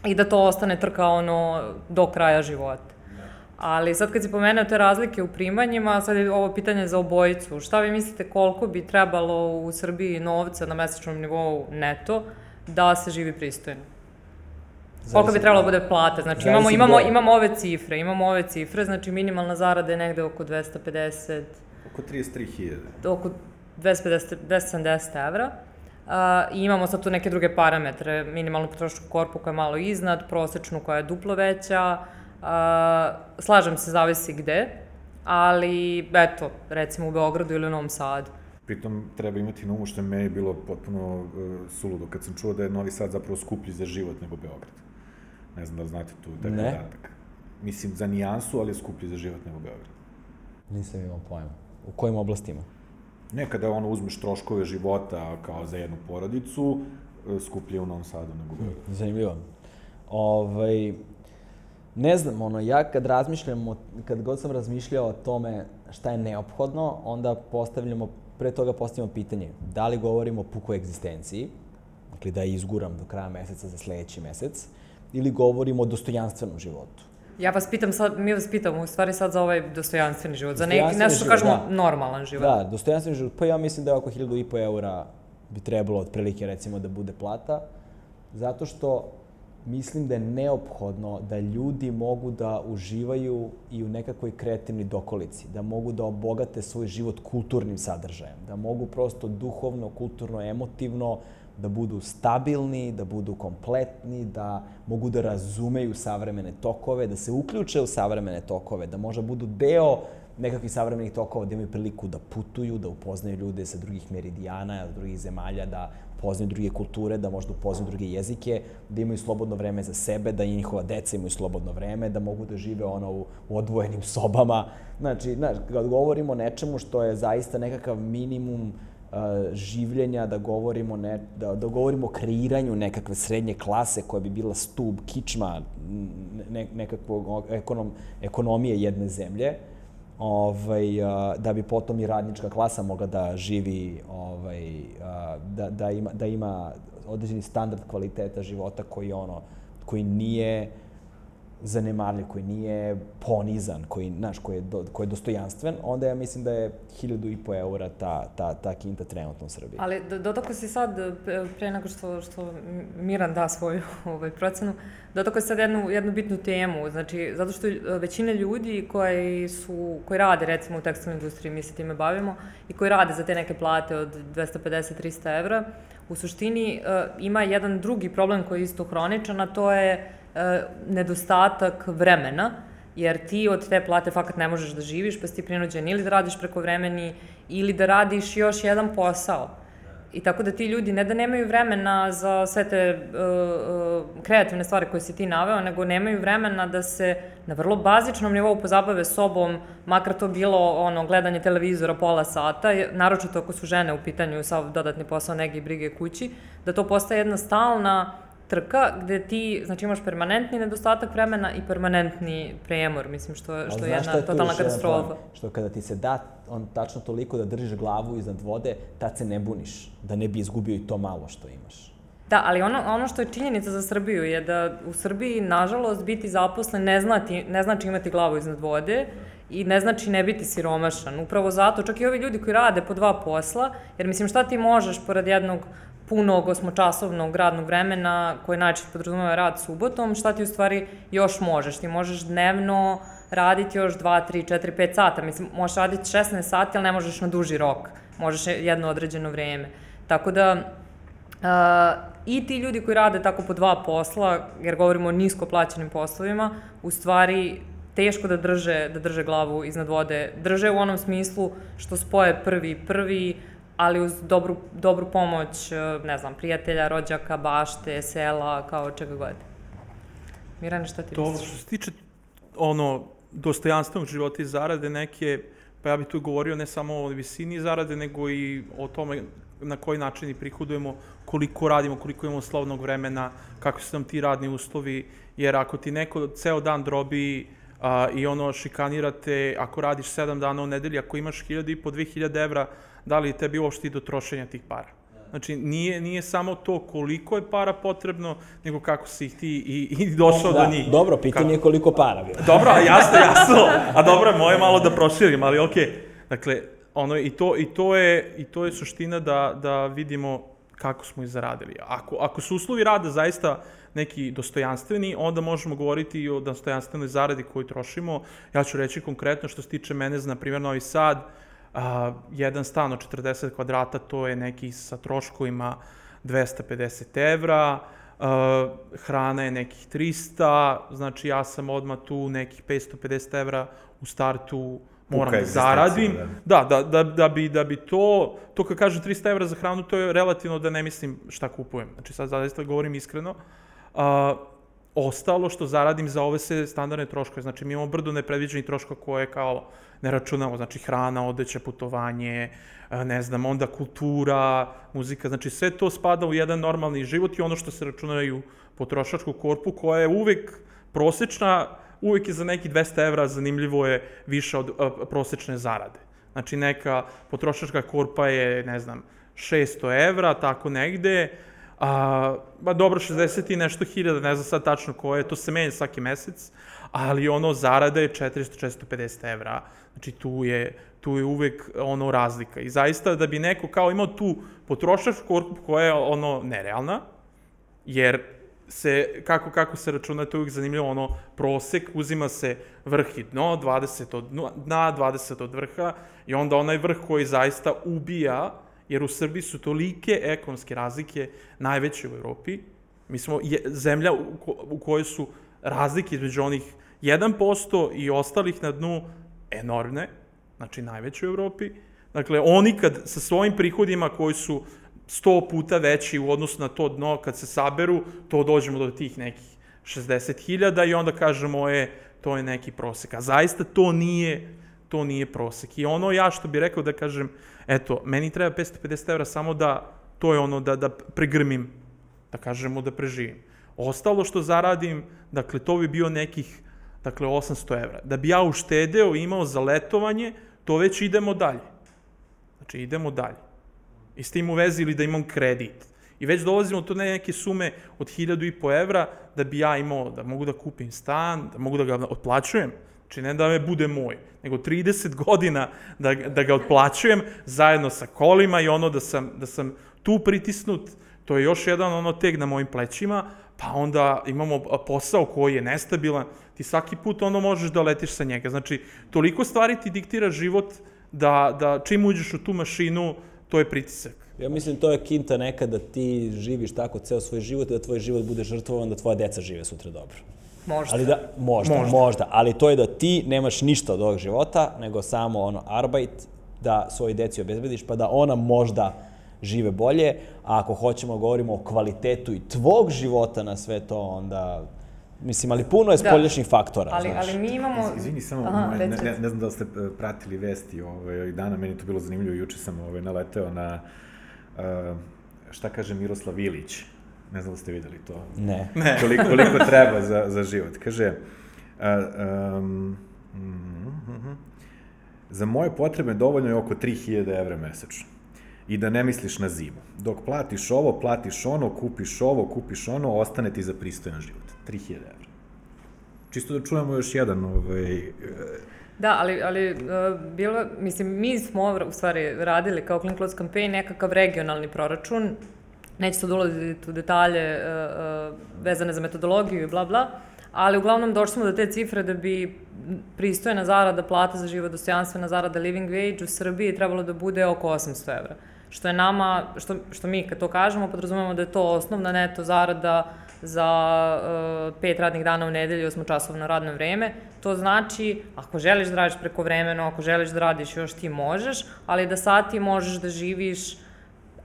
i da to ostane trka ono do kraja života. Ali sad kad si pomenuo te razlike u primanjima, sad je ovo pitanje za obojicu. Šta vi mislite koliko bi trebalo u Srbiji novca na mesečnom nivou neto da se živi pristojno. Koliko bi trebalo da bude plata? Znači imamo, imamo, imamo ove cifre, imamo ove cifre, znači minimalna zarada je negde oko 250... Oko 33.000. Oko 250, 270 evra. Uh, I imamo sad tu neke druge parametre, minimalnu potrošku korpu koja je malo iznad, prosečnu koja je duplo veća, uh, slažem se, zavisi gde, ali eto, recimo u Beogradu ili u Novom Sadu. Pritom treba imati na umu što je meni bilo potpuno uh, suludo kad sam čuo da je Novi Sad zapravo skuplji za život nego Beograd. Ne znam da li znate tu taj ne. podatak. Mislim, za nijansu, ali je skuplji za život nego Beograd. Nisam imao pojma. U kojim oblastima? Ne, kada ono uzmeš troškove života kao za jednu porodicu, uh, skuplje u Novom Sadu nego Beograd. Zanimljivo. Ovaj, ne znam, ono, ja kad razmišljam, o, kad god sam razmišljao o tome šta je neophodno, onda postavljamo pre toga postavimo pitanje, da li govorimo o pukoj egzistenciji, dakle da je izguram do kraja meseca za sledeći mesec, ili govorimo o dostojanstvenom životu. Ja vas pitam sad, mi vas pitamo u stvari sad za ovaj dostojanstveni život, za neki, nešto što kažemo da. normalan život. Da, dostojanstveni život, pa ja mislim da je oko 1000 eura bi trebalo otprilike recimo da bude plata, zato što mislim da je neophodno da ljudi mogu da uživaju i u nekakvoj kreativni dokolici, da mogu da obogate svoj život kulturnim sadržajem, da mogu prosto duhovno, kulturno, emotivno da budu stabilni, da budu kompletni, da mogu da razumeju savremene tokove, da se uključe u savremene tokove, da možda budu deo nekakvih savremenih tokova, da imaju priliku da putuju, da upoznaju ljude sa drugih meridijana, drugih zemalja, da upoznaju druge kulture, da možda upoznaju druge jezike, da imaju slobodno vreme za sebe, da i njihova deca imaju slobodno vreme, da mogu da žive ono u, u odvojenim sobama. Znači, znaš, kad govorimo o nečemu što je zaista nekakav minimum uh, življenja, da govorimo, ne, da, da govorimo o kreiranju nekakve srednje klase koja bi bila stub, kičma ne, nekakvog ekonom, ekonomije jedne zemlje, ovaj, da bi potom i radnička klasa mogla da živi, ovaj, da, da, ima, da ima određeni standard kvaliteta života koji ono, koji nije zanemarljiv, koji nije ponizan, koji, znaš, koji je, do, koji je dostojanstven, onda ja mislim da je hiljadu i po eura ta, ta, ta kinta trenutno u Srbiji. Ali dodako si sad, pre nego što, što Miran da svoju ovaj, procenu, dodako si sad jednu, jednu bitnu temu, znači, zato što većina ljudi koji, su, koji rade, recimo, u tekstilnoj industriji, mi se time bavimo, i koji rade za te neke plate od 250-300 evra, u suštini uh, ima jedan drugi problem koji je isto hroničan, a to je E, nedostatak vremena, jer ti od te plate fakat ne možeš da živiš, pa si ti prinuđen ili da radiš preko vremeni, ili da radiš još jedan posao. I tako da ti ljudi ne da nemaju vremena za sve te uh, kreativne stvari koje si ti naveo, nego nemaju vremena da se na vrlo bazičnom nivou pozabave sobom, makar to bilo ono, gledanje televizora pola sata, naročito ako su žene u pitanju sa dodatni posao nege i brige kući, da to postaje jedna stalna trka gde ti, znači imaš permanentni nedostatak vremena i permanentni premor, mislim, što, što je jedna je totalna katastrofa. Što kada ti se da on tačno toliko da držiš glavu iznad vode, tad se ne buniš, da ne bi izgubio i to malo što imaš. Da, ali ono, ono što je činjenica za Srbiju je da u Srbiji, nažalost, biti zaposlen ne, znati, ne znači imati glavu iznad vode i ne znači ne biti siromašan. Upravo zato, čak i ovi ljudi koji rade po dva posla, jer mislim šta ti možeš pored jednog punog osmočasovnog radnog vremena koje najčešće podrazumeva rad subotom, šta ti u stvari još možeš? Ti možeš dnevno raditi još 2, 3, 4, 5 sata. Mislim, možeš raditi 16 sati, ali ne možeš na duži rok. Možeš jedno određeno vreme. Tako da, uh, i ti ljudi koji rade tako po dva posla, jer govorimo o nisko plaćenim poslovima, u stvari teško da drže, da drže glavu iznad vode. Drže u onom smislu što spoje prvi prvi, ali uz dobru, dobru pomoć, e, ne znam, prijatelja, rođaka, bašte, sela, kao čega god. Mirane, šta ti to, misliš? Što se tiče ono, dostojanstvenog života i zarade neke, pa ja bih tu govorio ne samo o visini zarade, nego i o tome na koji način i prihodujemo, koliko radimo, koliko imamo slovnog vremena, kako su nam ti radni uslovi, jer ako ti neko ceo dan drobi a, i ono šikanirate, ako radiš 7 dana u nedelji, ako imaš 1000 i po 2000 evra, da li tebi uopšte i do trošenja tih para. Znači, nije, nije samo to koliko je para potrebno, nego kako si ih ti i, i došao da, do njih. Dobro, pitanje je koliko para bilo. Dobro, jasno, jasno. A dobro, moje malo da proširim, ali okej. Okay. Dakle, ono, i to, i to, je, i to je suština da, da vidimo kako smo ih zaradili. Ako, ako su uslovi rada zaista neki dostojanstveni, onda možemo govoriti i o dostojanstvenoj zaradi koju trošimo. Ja ću reći konkretno što se tiče mene za, na primjer, Novi Sad, a, jedan stan od 40 kvadrata, to je neki sa troškovima 250 evra, a, hrana je nekih 300, znači ja sam odmah tu nekih 550 evra u startu moram da zaradim. Da. da, da, da, da, bi, da bi to, to kad kažem 300 evra za hranu, to je relativno da ne mislim šta kupujem. Znači sad zaista govorim iskreno. A, ostalo što zaradim za ove se standardne troškove, znači mi imamo brdo nepredviđenih troškova koje kao ne računamo, znači hrana, odeća, putovanje, ne znam, onda kultura, muzika, znači sve to spada u jedan normalni život i ono što se računaju potrošačku korpu koja je uvek prosečna, uvek je za neki 200 evra, zanimljivo je više od a, prosečne zarade. Znači neka potrošačka korpa je, ne znam, 600 evra, tako negde, a, ba dobro, 60 i nešto hiljada, ne znam sad tačno koje, to se menja svaki mesec, ali ono zarada je 400-450 evra, znači tu je, tu je uvek ono razlika. I zaista da bi neko kao imao tu potrošačku korpu koja je ono nerealna, jer se, kako, kako se računa, to je uvijek zanimljivo, ono, prosek, uzima se vrh i dno, 20 od dna, 20 od vrha, i onda onaj vrh koji zaista ubija, jer u Srbiji su tolike ekonomske razlike najveće u Evropi. Mi smo je, zemlja u, ko, u kojoj su razlike između onih 1% i ostalih na dnu enormne. znači najveći u Evropi. Dakle, oni kad sa svojim prihodima koji su 100 puta veći u odnosu na to dno, kad se saberu, to dođemo do tih nekih 60.000 i onda kažemo, e, to je neki prosek. A zaista to nije, to nije prosek. I ono ja što bih rekao da kažem, eto, meni treba 550 evra samo da, to je ono da, da pregrmim, da kažemo da preživim. Ostalo što zaradim, dakle, to bi bio nekih, dakle, 800 evra. Da bi ja uštedeo i imao za letovanje, to već idemo dalje. Znači, idemo dalje. I s tim u vezi ili da imam kredit. I već dolazimo do neke sume od 1000 i po evra da bi ja imao, da mogu da kupim stan, da mogu da ga otplaćujem. Znači, ne da me bude moj, nego 30 godina da, da ga otplaćujem zajedno sa kolima i ono da sam, da sam tu pritisnut, to je još jedan ono teg na mojim plećima, pa onda imamo posao koji je nestabilan, ti svaki put ono možeš da letiš sa njega. Znači, toliko stvari ti diktira život da, da čim uđeš u tu mašinu, to je pritisak. Ja mislim to je kinta neka da ti živiš tako ceo svoj život, da tvoj život bude žrtvovan, da tvoja deca žive sutra dobro. Možda. Ali da, možda, možda, možda, ali to je da ti nemaš ništa od ovog života, nego samo ono arbeit, da svoji deci obezbediš, pa da ona možda žive bolje, a ako hoćemo da govorimo o kvalitetu i tvog života na sve to, onda Mislim, ali puno je spoljašnjih da. faktora, ali, znaš. Ali mi imamo... Izvini, samo, Aha, ne, ne, ne znam da li ste e, pratili vesti ovaj, dana, meni to bilo zanimljivo, juče sam ovaj, naleteo na, uh, šta kaže Miroslav Ilić, ne znam da ste videli to. Ne. ne. Koliko, koliko treba za, za život. Kaže, uh, um, mm, mm, mm, za moje potrebe dovoljno je oko 3000 evra mesečno i da ne misliš na zimu. Dok platiš ovo, platiš ono, kupiš ovo, kupiš ono, ostane ti za pristojan život. 3000 evra. Čisto da čujemo još jedan ovaj, Da, ali, ali uh, bilo, mislim, mi smo u stvari radili kao Clean Clothes Campaign nekakav regionalni proračun, neće sad ulaziti u detalje uh, vezane za metodologiju i bla bla, ali uglavnom došli smo do te cifre da bi pristojna zarada, plata za život, dostojanstvena zarada, living wage u Srbiji trebalo da bude oko 800 evra. Što je nama, što, što mi kad to kažemo, podrazumemo da je to osnovna neto zarada za uh, pet radnih dana u nedelju, osmo časovno radno vreme. To znači, ako želiš da radiš preko vremeno, ako želiš da radiš još ti možeš, ali da sad ti možeš da živiš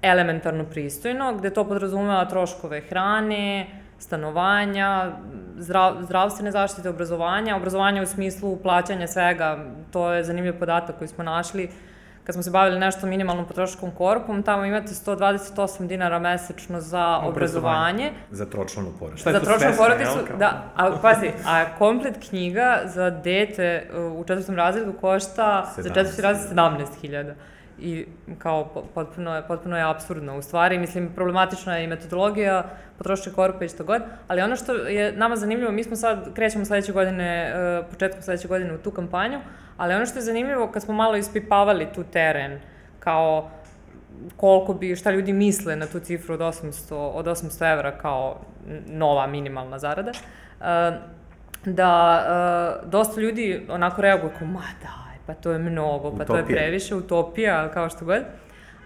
elementarno pristojno, gde to podrazumeva troškove hrane, stanovanja, zdrav, zdravstvene zaštite, obrazovanja, obrazovanja u smislu plaćanja svega, to je zanimljiv podatak koji smo našli, kad smo se bavili nešto minimalnom potrošačkom korpom, tamo imate 128 dinara mesečno za obrazovanje. obrazovanje. Za tročlanu porodicu. Za tročlanu porodicu, da. A, pazi, a komplet knjiga za dete uh, u četvrtom razredu košta 17. za četvrti razred 17.000 i kao potpuno je, potpuno je absurdno u stvari. Mislim, problematična je i metodologija, potrošačke korpe i što god, ali ono što je nama zanimljivo, mi smo sad, krećemo sledeće godine, uh, početkom sledeće godine u tu kampanju, ali ono što je zanimljivo, kad smo malo ispipavali tu teren, kao koliko bi, šta ljudi misle na tu cifru od 800, od 800 evra kao nova minimalna zarada, uh, da uh, dosta ljudi onako reaguje kao, ma daj, pa to je mnogo, pa utopija. to je previše, utopija, kao što god.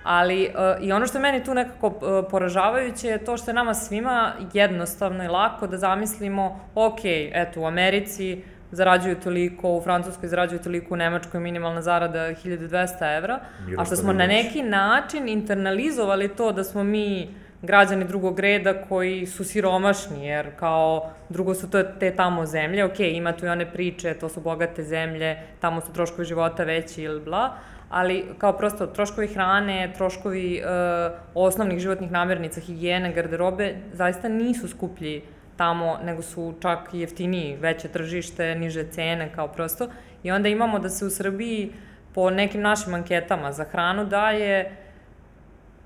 Ali uh, i ono što meni tu nekako poražavajuće je to što je nama svima jednostavno i lako da zamislimo, ok, eto, u Americi zarađuju toliko, u Francuskoj zarađuju toliko, u Nemačkoj minimalna zarada 1200 evra, a što smo na neki način internalizovali to da smo mi građani drugog reda koji su siromašni, jer kao drugo su to te tamo zemlje, ok, ima tu i one priče, to su bogate zemlje, tamo su troškovi života veći ili bla, ali kao prosto troškovi hrane, troškovi uh, osnovnih životnih namirnica, higijene, garderobe, zaista nisu skuplji tamo, nego su čak jeftiniji, veće tržište, niže cene, kao prosto. I onda imamo da se u Srbiji po nekim našim anketama za hranu daje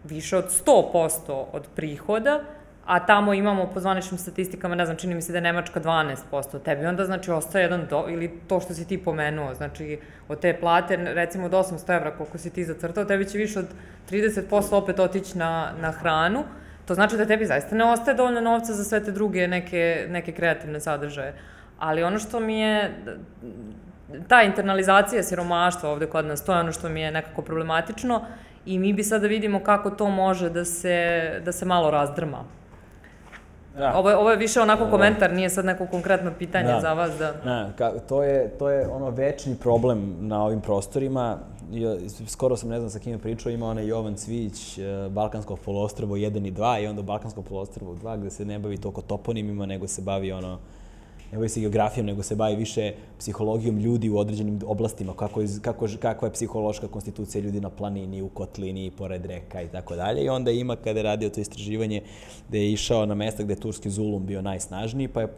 više od 100% od prihoda, a tamo imamo po zvaničnim statistikama, ne znam, čini mi se da je Nemačka 12%, tebi onda znači ostaje jedan do, ili to što si ti pomenuo, znači od te plate, recimo od 800 evra koliko si ti zacrtao, tebi će više od 30% opet otići na, na hranu, to znači da tebi zaista ne ostaje dovoljno novca za sve te druge neke, neke kreativne sadržaje. Ali ono što mi je, ta internalizacija siromaštva ovde kod nas, to je ono što mi je nekako problematično i mi bi sad da vidimo kako to može da se, da se malo razdrma. Da. Ovo, je, ovo je više onako komentar, nije sad neko konkretno pitanje Da. za vas. Da. Na, ka, to, je, to je ono večni problem na ovim prostorima. Ja, skoro sam, ne znam sa kim je pričao, ima onaj Jovan Cvić, e, Balkansko poluostrvo 1 i 2 i onda Balkansko poluostrvo 2 gde se ne bavi toliko toponimima, nego se bavi ono, ne bavi se geografijom, nego se bavi više psihologijom ljudi u određenim oblastima, kako je, kako, kakva je psihološka konstitucija ljudi na planini, u kotlini, pored reka i tako dalje. I onda ima, kada je radio to istraživanje, gde je išao na mesta gde je turski zulum bio najsnažniji, pa je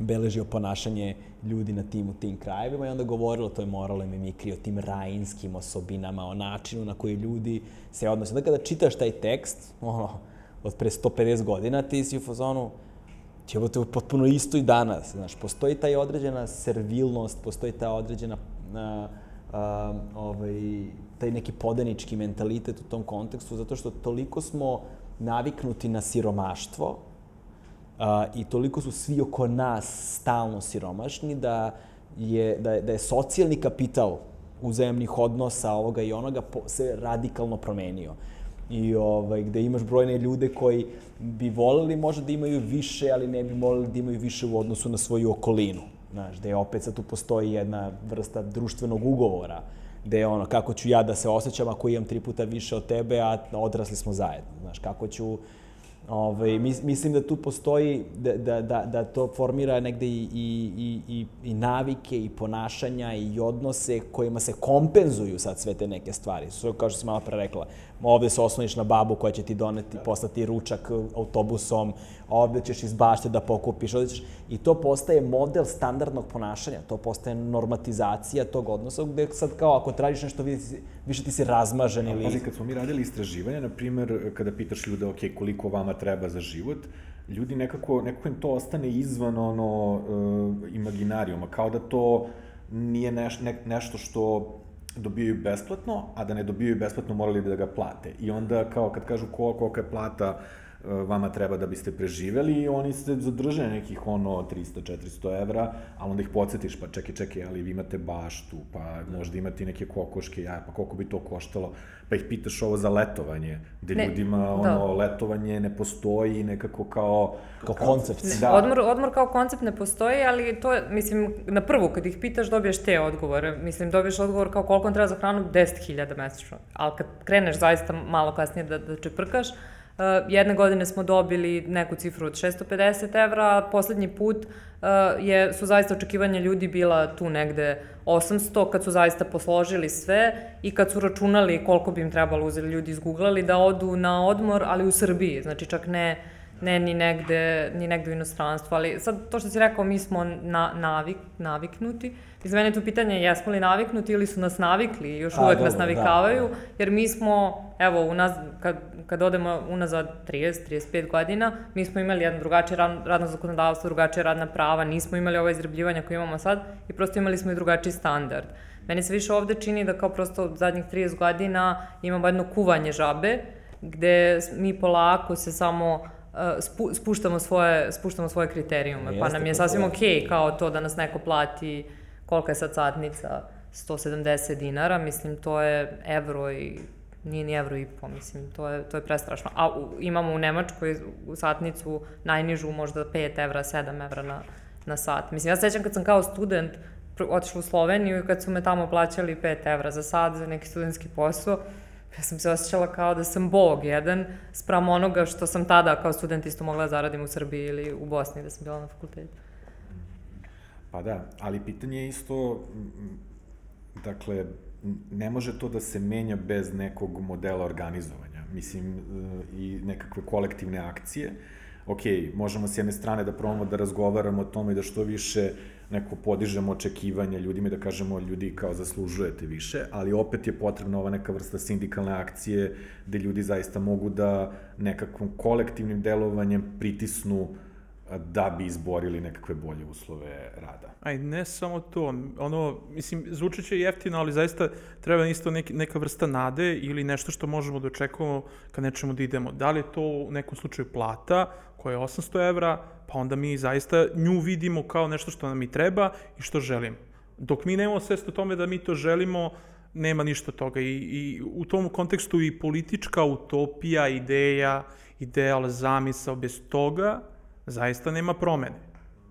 beležio ponašanje ljudi na tim u tim krajevima i onda govorilo o toj moralnoj mimikri, o tim rajinskim osobinama, o načinu na koji ljudi se odnose. Onda kada čitaš taj tekst, ono, od pre 150 godina, ti si u fazonu, ćebote potpuno isto i danas. Znaš, postoji taj određena servilnost, postoji ta određena a, a, ovaj, taj neki podanički mentalitet u tom kontekstu, zato što toliko smo naviknuti na siromaštvo, Uh, i toliko su svi oko nas stalno siromašni da je, da je, da je socijalni kapital uzajemnih odnosa ovoga i onoga po, se radikalno promenio. I ovaj, gde imaš brojne ljude koji bi voleli možda da imaju više, ali ne bi voleli da imaju više u odnosu na svoju okolinu. Znaš, gde opet sad tu postoji jedna vrsta društvenog ugovora, gde je ono, kako ću ja da se osjećam ako imam tri puta više od tebe, a odrasli smo zajedno. Znaš, kako ću Ove, mis, mislim da tu postoji, da, da, da, da to formira negde i, i, i, i, i navike i ponašanja i odnose kojima se kompenzuju sad sve te neke stvari. Svo, kao što sam malo pre rekla, ovde se osloniš na babu koja će ti doneti, poslati ručak autobusom, ovde ćeš iz bašte da pokupiš, ovde ćeš... I to postaje model standardnog ponašanja, to postaje normatizacija tog odnosa, gde sad kao ako tražiš nešto, više ti si razmažen ili... Pazi, kad smo mi radili istraživanja, na primer, kada pitaš ljude, ok, koliko vama treba za život, ljudi nekako, nekako im to ostane izvan ono, uh, imaginarijuma, kao da to nije neš, ne, nešto što dobijaju besplatno, a da ne dobijaju besplatno morali da ga plate. I onda kao kad kažu ko, kolika je plata vama treba da biste preživeli i oni se zadrže nekih ono 300-400 evra, ali onda ih podsjetiš, pa čekaj, čekaj, ali vi imate baštu, pa možda imate neke kokoške, ja, pa koliko bi to koštalo, pa ih pitaš ovo za letovanje, gde ne, ljudima da. ono, letovanje ne postoji nekako kao... Kao, kao koncept. Da. Odmor, odmor kao koncept ne postoji, ali to, mislim, na prvu kad ih pitaš dobiješ te odgovore. Mislim, dobiješ odgovor kao koliko on treba za hranu, 10.000 mesečno. Ali kad kreneš zaista malo kasnije da, da čeprkaš, jedne godine smo dobili neku cifru od 650 evra, a poslednji put uh, je, su zaista očekivanja ljudi bila tu negde 800, kad su zaista posložili sve i kad su računali koliko bi im trebalo uzeli ljudi izgooglali da odu na odmor, ali u Srbiji, znači čak ne ne ni negde, ni negde u inostranstvu, ali sad to što si rekao, mi smo na, navik, naviknuti. Iz mene je tu pitanje jesmo li naviknuti ili su nas navikli, još A, uvek dobro, nas da. navikavaju, da. jer mi smo, evo, unaz, kad, kad odemo unazad 30-35 godina, mi smo imali jedno drugačije radno zakonodavstvo, drugačije radna prava, nismo imali ova izrebljivanja koje imamo sad i prosto imali smo i drugačiji standard. Meni se više ovde čini da kao prosto od zadnjih 30 godina imamo jedno kuvanje žabe, gde mi polako se samo spu, spuštamo svoje, spuštamo svoje kriterijume. Pa nam je sasvim okej okay kao to da nas neko plati kolika je sad satnica 170 dinara, mislim to je evro i nije ni evro i po, mislim, to je, to je prestrašno. A u, imamo u Nemačkoj u satnicu najnižu možda 5 evra, 7 evra na, na sat. Mislim, ja sećam kad sam kao student otišla u Sloveniju i kad su me tamo plaćali 5 evra za sat za neki studentski posao, ja sam se osjećala kao da sam bog jedan sprem onoga što sam tada kao student isto mogla da zaradim u Srbiji ili u Bosni da sam bila na fakultetu. Pa da, ali pitanje je isto, dakle, ne može to da se menja bez nekog modela organizovanja, mislim, i nekakve kolektivne akcije. Ok, možemo s jedne strane da probamo da razgovaramo o tome da što više neko podižemo očekivanja ljudima i da kažemo ljudi kao zaslužujete više, ali opet je potrebna ova neka vrsta sindikalne akcije gde ljudi zaista mogu da nekakvom kolektivnim delovanjem pritisnu da bi izborili nekakve bolje uslove rada. Aj, ne samo to, ono, mislim, zvučit će jeftino, ali zaista treba isto neki, neka vrsta nade ili nešto što možemo da očekujemo kad nečemu da idemo. Da li je to u nekom slučaju plata koja je 800 evra, pa onda mi zaista nju vidimo kao nešto što nam i treba i što želimo. Dok mi nemamo svest o tome da mi to želimo, nema ništa toga. I, I u tom kontekstu i politička utopija, ideja ideal, zamisao, bez toga zaista nema promene.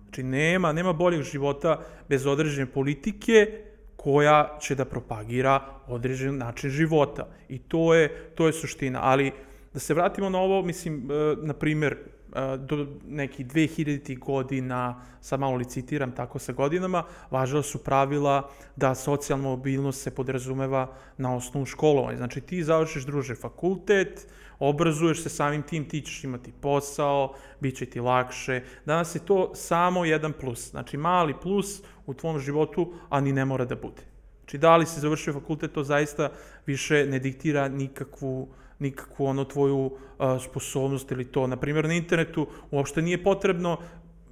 Znači, nema, nema boljeg života bez određene politike koja će da propagira određen način života. I to je, to je suština. Ali, da se vratimo na ovo, mislim, e, na primer, do nekih 2000. godina, sad malo licitiram tako sa godinama, važila su pravila da socijalna mobilnost se podrazumeva na osnovu školovanja. Znači ti završiš, druže, fakultet, obrazuješ se samim tim, ti ćeš imati posao, bit će ti lakše. Danas je to samo jedan plus, znači mali plus u tvom životu, a ni ne mora da bude. Znači da li si završio fakultet, to zaista više ne diktira nikakvu nikakvu ono tvoju uh, sposobnost ili to. Naprimjer, na internetu uopšte nije potrebno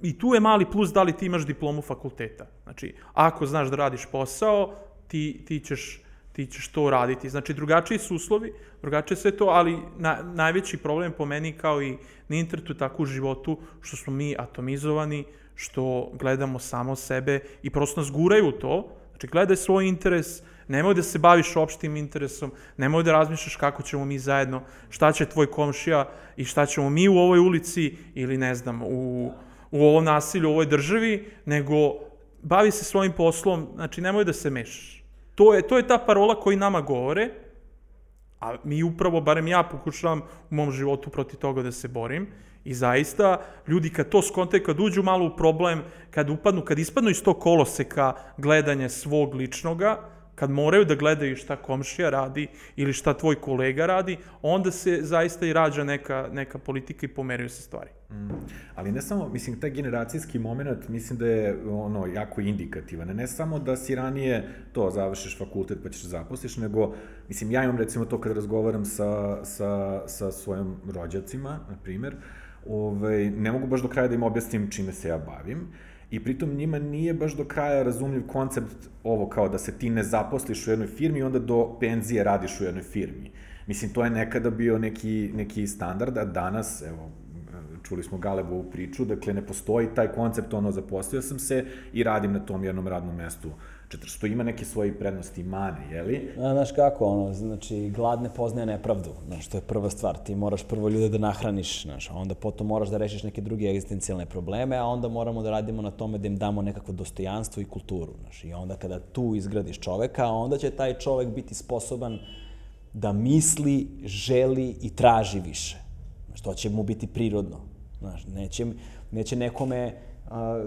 i tu je mali plus da li ti imaš diplomu fakulteta. Znači, ako znaš da radiš posao, ti, ti ćeš ti ćeš to raditi. Znači, drugačiji su uslovi, drugačije sve to, ali na, najveći problem po meni kao i na internetu, tako u životu, što smo mi atomizovani, što gledamo samo sebe i prosto nas guraju to. Znači, gledaj svoj interes, nemoj da se baviš opštim interesom, nemoj da razmišljaš kako ćemo mi zajedno, šta će tvoj komšija i šta ćemo mi u ovoj ulici ili ne znam, u, u ovom nasilju, u ovoj državi, nego bavi se svojim poslom, znači nemoj da se mešaš. To je, to je ta parola koji nama govore, a mi upravo, barem ja pokušavam u mom životu protiv toga da se borim, I zaista, ljudi kad to skonte, kad uđu malo u problem, kad upadnu, kad ispadnu iz tog koloseka gledanja svog ličnoga, kad moraju da gledaju šta komšija radi ili šta tvoj kolega radi, onda se zaista i rađa neka, neka politika i pomeraju se stvari. Mm. Ali ne samo, mislim, taj generacijski moment, mislim da je ono, jako indikativan. Ne samo da si ranije to, završiš fakultet pa ćeš zaposliš, nego, mislim, ja imam recimo to kada razgovaram sa, sa, sa svojim rođacima, na primer, ovaj, ne mogu baš do kraja da im objasnim čime se ja bavim, i pritom njima nije baš do kraja razumljiv koncept ovo kao da se ti ne zaposliš u jednoj firmi i onda do penzije radiš u jednoj firmi. Mislim, to je nekada bio neki, neki standard, a danas, evo, čuli smo Galebovu priču, dakle ne postoji taj koncept, ono, zaposlio sam se i radim na tom jednom radnom mestu 400 ima neke svoje prednosti i mane, jeli? A, znaš kako, ono, znači, glad ne poznaje nepravdu, znaš, to je prva stvar, ti moraš prvo ljude da nahraniš, znaš, a onda potom moraš da rešiš neke druge egzistencijalne probleme, a onda moramo da radimo na tome da im damo nekakvo dostojanstvo i kulturu, znaš, i onda kada tu izgradiš čoveka, onda će taj čovek biti sposoban da misli, želi i traži više. Znaš, to će mu biti prirodno. Znaš, neće, neće nekome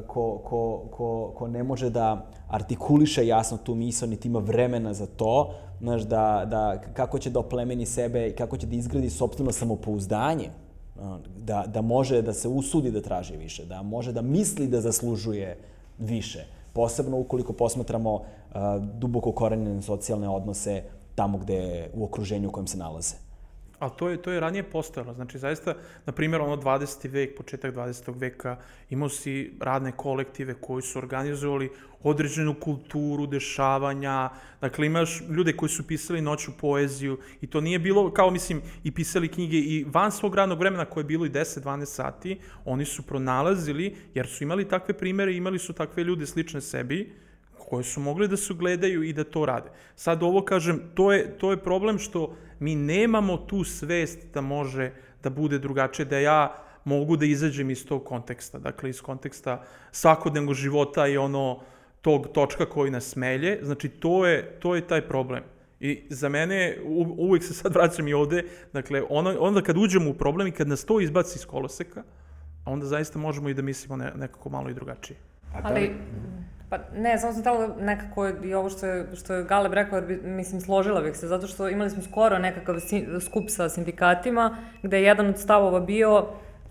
ko, ko, ko, ko ne može da artikuliše jasno tu misao, niti ima vremena za to, znaš, da, da, kako će da oplemeni sebe i kako će da izgradi sobstveno samopouzdanje, da, da može da se usudi da traži više, da može da misli da zaslužuje više. Posebno ukoliko posmatramo uh, duboko korenjene socijalne odnose tamo gde u okruženju u kojem se nalaze. Ali to je, to je ranije postojalo. Znači, zaista, na primjer, ono 20. vek, početak 20. veka, imao si radne kolektive koji su organizovali određenu kulturu, dešavanja. Dakle, imaš ljude koji su pisali noću poeziju i to nije bilo, kao mislim, i pisali knjige i van svog radnog vremena koje je bilo i 10-12 sati, oni su pronalazili, jer su imali takve primere, imali su takve ljude slične sebi, koje su mogli da se gledaju i da to rade. Sad ovo kažem, to je, to je problem što mi nemamo tu svest da može da bude drugačije, da ja mogu da izađem iz tog konteksta, dakle iz konteksta svakodnevnog života i ono tog točka koji nas smelje, znači to je, to je taj problem. I za mene, u, uvijek se sad vraćam i ovde, dakle, ono, onda kad uđemo u problem i kad nas to izbaci iz koloseka, onda zaista možemo i da mislimo ne, nekako malo i drugačije. A da li... Ali, Pa ne, samo sam tela nekako i ovo što je, što je Galeb rekao, jer bi, mislim, složila bih se, zato što imali smo skoro nekakav skup sa sindikatima, gde je jedan od stavova bio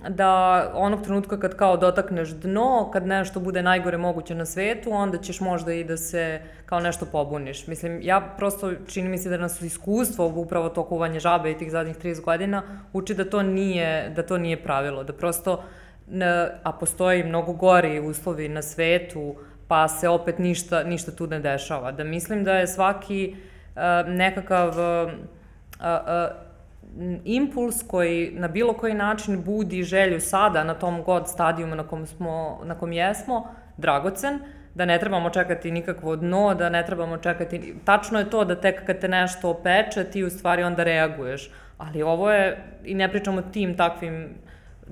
da onog trenutka kad kao dotakneš dno, kad nešto bude najgore moguće na svetu, onda ćeš možda i da se kao nešto pobuniš. Mislim, ja prosto čini mi se da nas iskustvo upravo to kuvanje žabe i tih zadnjih 30 godina uči da to nije, da to nije pravilo, da prosto, a postoji mnogo gori uslovi na svetu, pa se opet ništa, ništa tu ne dešava. Da mislim da je svaki uh, nekakav uh, uh, impuls koji na bilo koji način budi želju sada na tom god stadijumu na kom, smo, na kom jesmo, dragocen, da ne trebamo čekati nikakvo dno, da ne trebamo čekati... Tačno je to da tek kad te nešto opeče, ti u stvari onda reaguješ. Ali ovo je, i ne pričamo tim takvim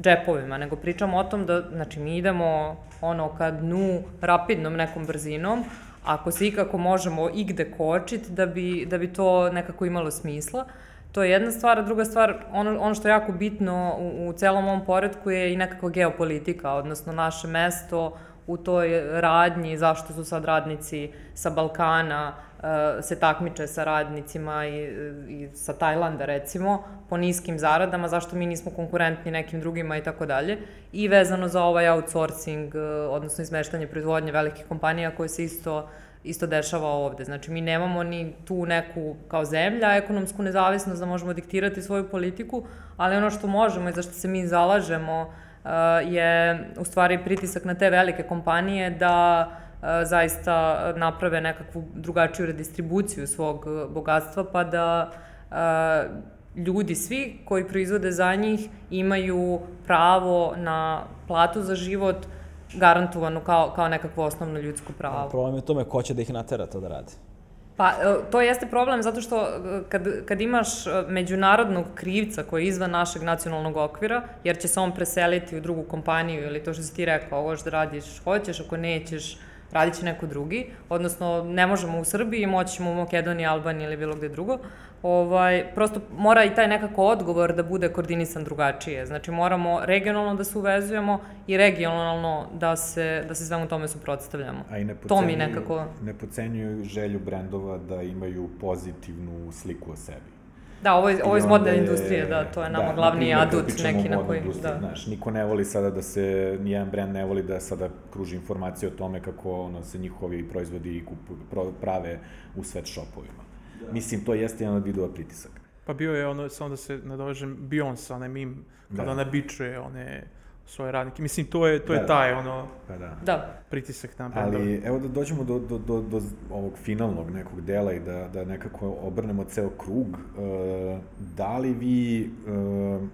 džepovima, nego pričamo o tom da, znači, mi idemo ono ka dnu rapidnom nekom brzinom, ako se ikako možemo igde kočiti da bi, da bi to nekako imalo smisla. To je jedna stvar, a druga stvar, ono, ono što je jako bitno u, u celom ovom poredku je i nekakva geopolitika, odnosno naše mesto u toj radnji, zašto su sad radnici sa Balkana, se takmiče sa radnicima i, i sa Tajlanda recimo, po niskim zaradama, zašto mi nismo konkurentni nekim drugima i tako dalje. I vezano za ovaj outsourcing, uh, odnosno izmeštanje proizvodnje velikih kompanija koje se isto isto dešava ovde. Znači, mi nemamo ni tu neku, kao zemlja, ekonomsku nezavisnost da možemo diktirati svoju politiku, ali ono što možemo i za što se mi zalažemo uh, je u stvari pritisak na te velike kompanije da zaista naprave nekakvu drugačiju redistribuciju svog bogatstva, pa da ljudi svi koji proizvode za njih imaju pravo na platu za život garantovanu kao, kao nekakvo osnovno ljudsko pravo. Problem je tome ko će da ih natera to da radi. Pa, to jeste problem zato što kad, kad imaš međunarodnog krivca koji je izvan našeg nacionalnog okvira, jer će se on preseliti u drugu kompaniju ili to što si ti rekao, ovo što radiš, hoćeš, ako nećeš, radit će neko drugi, odnosno ne možemo u Srbiji, moći ćemo u Makedoniji, Albaniji ili bilo gde drugo. Ovaj, prosto mora i taj nekako odgovor da bude koordinisan drugačije. Znači moramo regionalno da se uvezujemo i regionalno da se, da se svemu tome suprotstavljamo. A i ne to mi nekako... ne pocenjuju želju brendova da imaju pozitivnu sliku o sebi. Da, ovo je, ovo je iz modne industrije, da, to je nama da, glavni primjer, adut neki na koji... Da. Znaš, niko ne voli sada da se, nijedan brand ne voli da sada kruži informacije o tome kako ono, se njihovi proizvodi kupu, pro, prave u svet shopovima. Da. Mislim, to jeste jedan od vidova pritisaka. Pa bio je ono, samo da se nadovežem, Beyoncé, onaj mim, kada da. ona bičuje one svoje radnike. Mislim, to je, to da, je taj, ono, pa da. da. pritisak na brendove. Ali, evo da dođemo do, do, do, do ovog finalnog nekog dela i da, da nekako obrnemo ceo krug. E, da li vi e,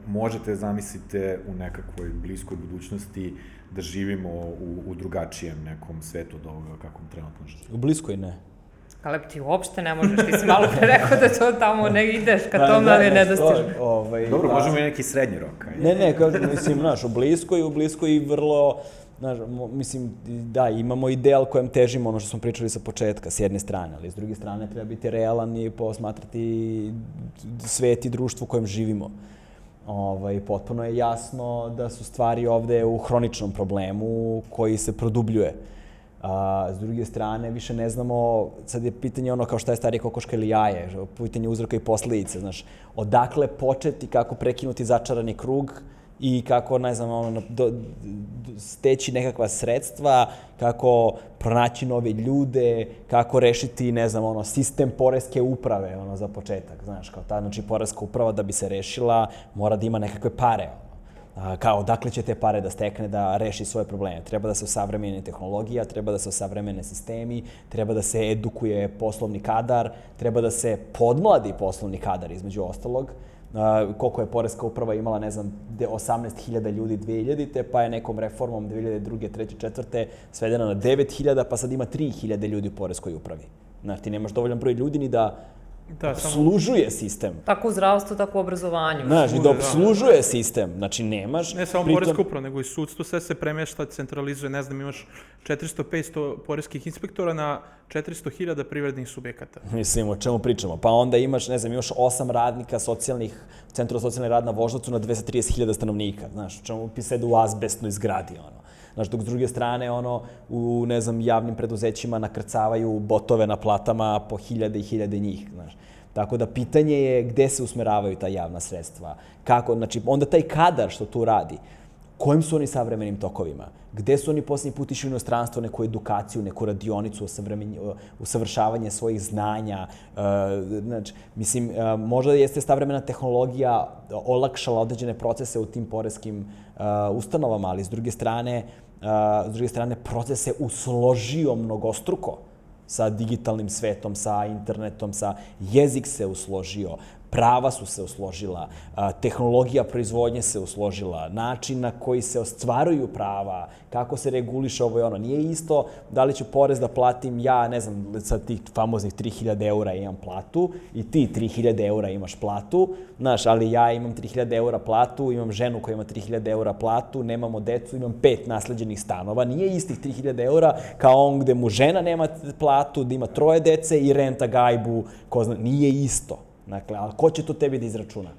možete zamislite u nekakvoj bliskoj budućnosti da živimo u, u drugačijem nekom svetu od ovoga kakvom trenutno živimo? U bliskoj ne. Kalep, ti uopšte ne možeš, ti si malo pre rekao da to tamo ne ideš ka da, tome, da, ali ne dostižno. Ovaj, Dobro, da. možemo i neki srednji rok. Ajde. Ne, ne, kao, mislim, znaš, u bliskoj, u bliskoj i vrlo, znaš, mislim, da, imamo ideal kojem težimo, ono što smo pričali sa početka, s jedne strane, ali s druge strane treba biti realan i posmatrati svet i društvo u kojem živimo. Ovaj, potpuno je jasno da su stvari ovde u hroničnom problemu koji se produbljuje. A, s druge strane, više ne znamo, sad je pitanje ono kao šta je starije kokoška ili jaje, pitanje uzroka i posledice, znaš, odakle početi, kako prekinuti začarani krug i kako, ne znam, ono, do, do, steći nekakva sredstva, kako pronaći nove ljude, kako rešiti, ne znam, ono, sistem poreske uprave, ono, za početak, znaš, kao ta, znači, poreska uprava da bi se rešila, mora da ima nekakve pare, a, kao dakle će te pare da stekne da reši svoje probleme. Treba da se usavremeni tehnologija, treba da se usavremene sistemi, treba da se edukuje poslovni kadar, treba da se podmladi poslovni kadar između ostalog. Uh, koliko je Poreska uprava imala, ne znam, 18.000 ljudi 2000-te, pa je nekom reformom 2002. 3. 4. svedena na 9.000, pa sad ima 3.000 ljudi u Poreskoj upravi. Znači, ti nemaš dovoljan broj ljudi ni da da, obslužuje samo... sistem. Tako u zdravstvu, tako u obrazovanju. Znaš, i da obslužuje da. sistem. Znači, nemaš... Ne samo pritom... poreska uprava, nego i sudstvo, sve se premešta, centralizuje. Ne znam, imaš 400-500 poreskih inspektora na 400.000 privrednih subjekata. Mislim, o čemu pričamo? Pa onda imaš, ne znam, imaš osam radnika socijalnih, centra socijalne rad na Voždovcu na 230.000 stanovnika. Znaš, o čemu pisede u azbestnoj zgradi, ono. Znaš, dok s druge strane, ono, u, ne znam, javnim preduzećima nakrcavaju botove na platama po hiljade i hiljade njih, znaš. Tako da pitanje je gde se usmeravaju ta javna sredstva. Kako, znači, onda taj kadar što tu radi, kojim su oni savremenim tokovima? Gde su oni posljednji put išli u inostranstvo, neku edukaciju, neku radionicu, usavršavanje svojih znanja? Uh, znači, mislim, uh, možda jeste savremena tehnologija olakšala određene procese u tim poreskim uh, ustanovama, ali s druge strane, s druge strane, proces se usložio mnogostruko sa digitalnim svetom, sa internetom, sa jezik se usložio, prava su se usložila, tehnologija proizvodnje se usložila, način na koji se ostvaruju prava, kako se reguliše ovo i ono. Nije isto da li ću porez da platim ja, ne znam, sa tih famoznih 3000 eura imam platu i ti 3000 eura imaš platu, znaš, ali ja imam 3000 eura platu, imam ženu koja ima 3000 eura platu, nemamo decu, imam pet nasleđenih stanova. Nije istih 3000 eura kao on gde mu žena nema platu, da ima troje dece i renta gajbu, ko zna, nije isto. Dakle, ali ko će to tebi da izračuna?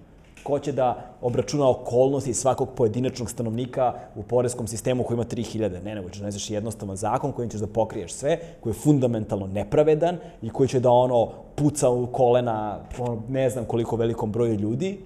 Ko će da obračuna okolnosti svakog pojedinačnog stanovnika u poreskom sistemu koji ima 3000? Ne, nego ćeš da nađeš jednostavan zakon kojim ćeš da pokriješ sve, koji je fundamentalno nepravedan i koji će da ono puca u kolena ne znam koliko velikom broju ljudi.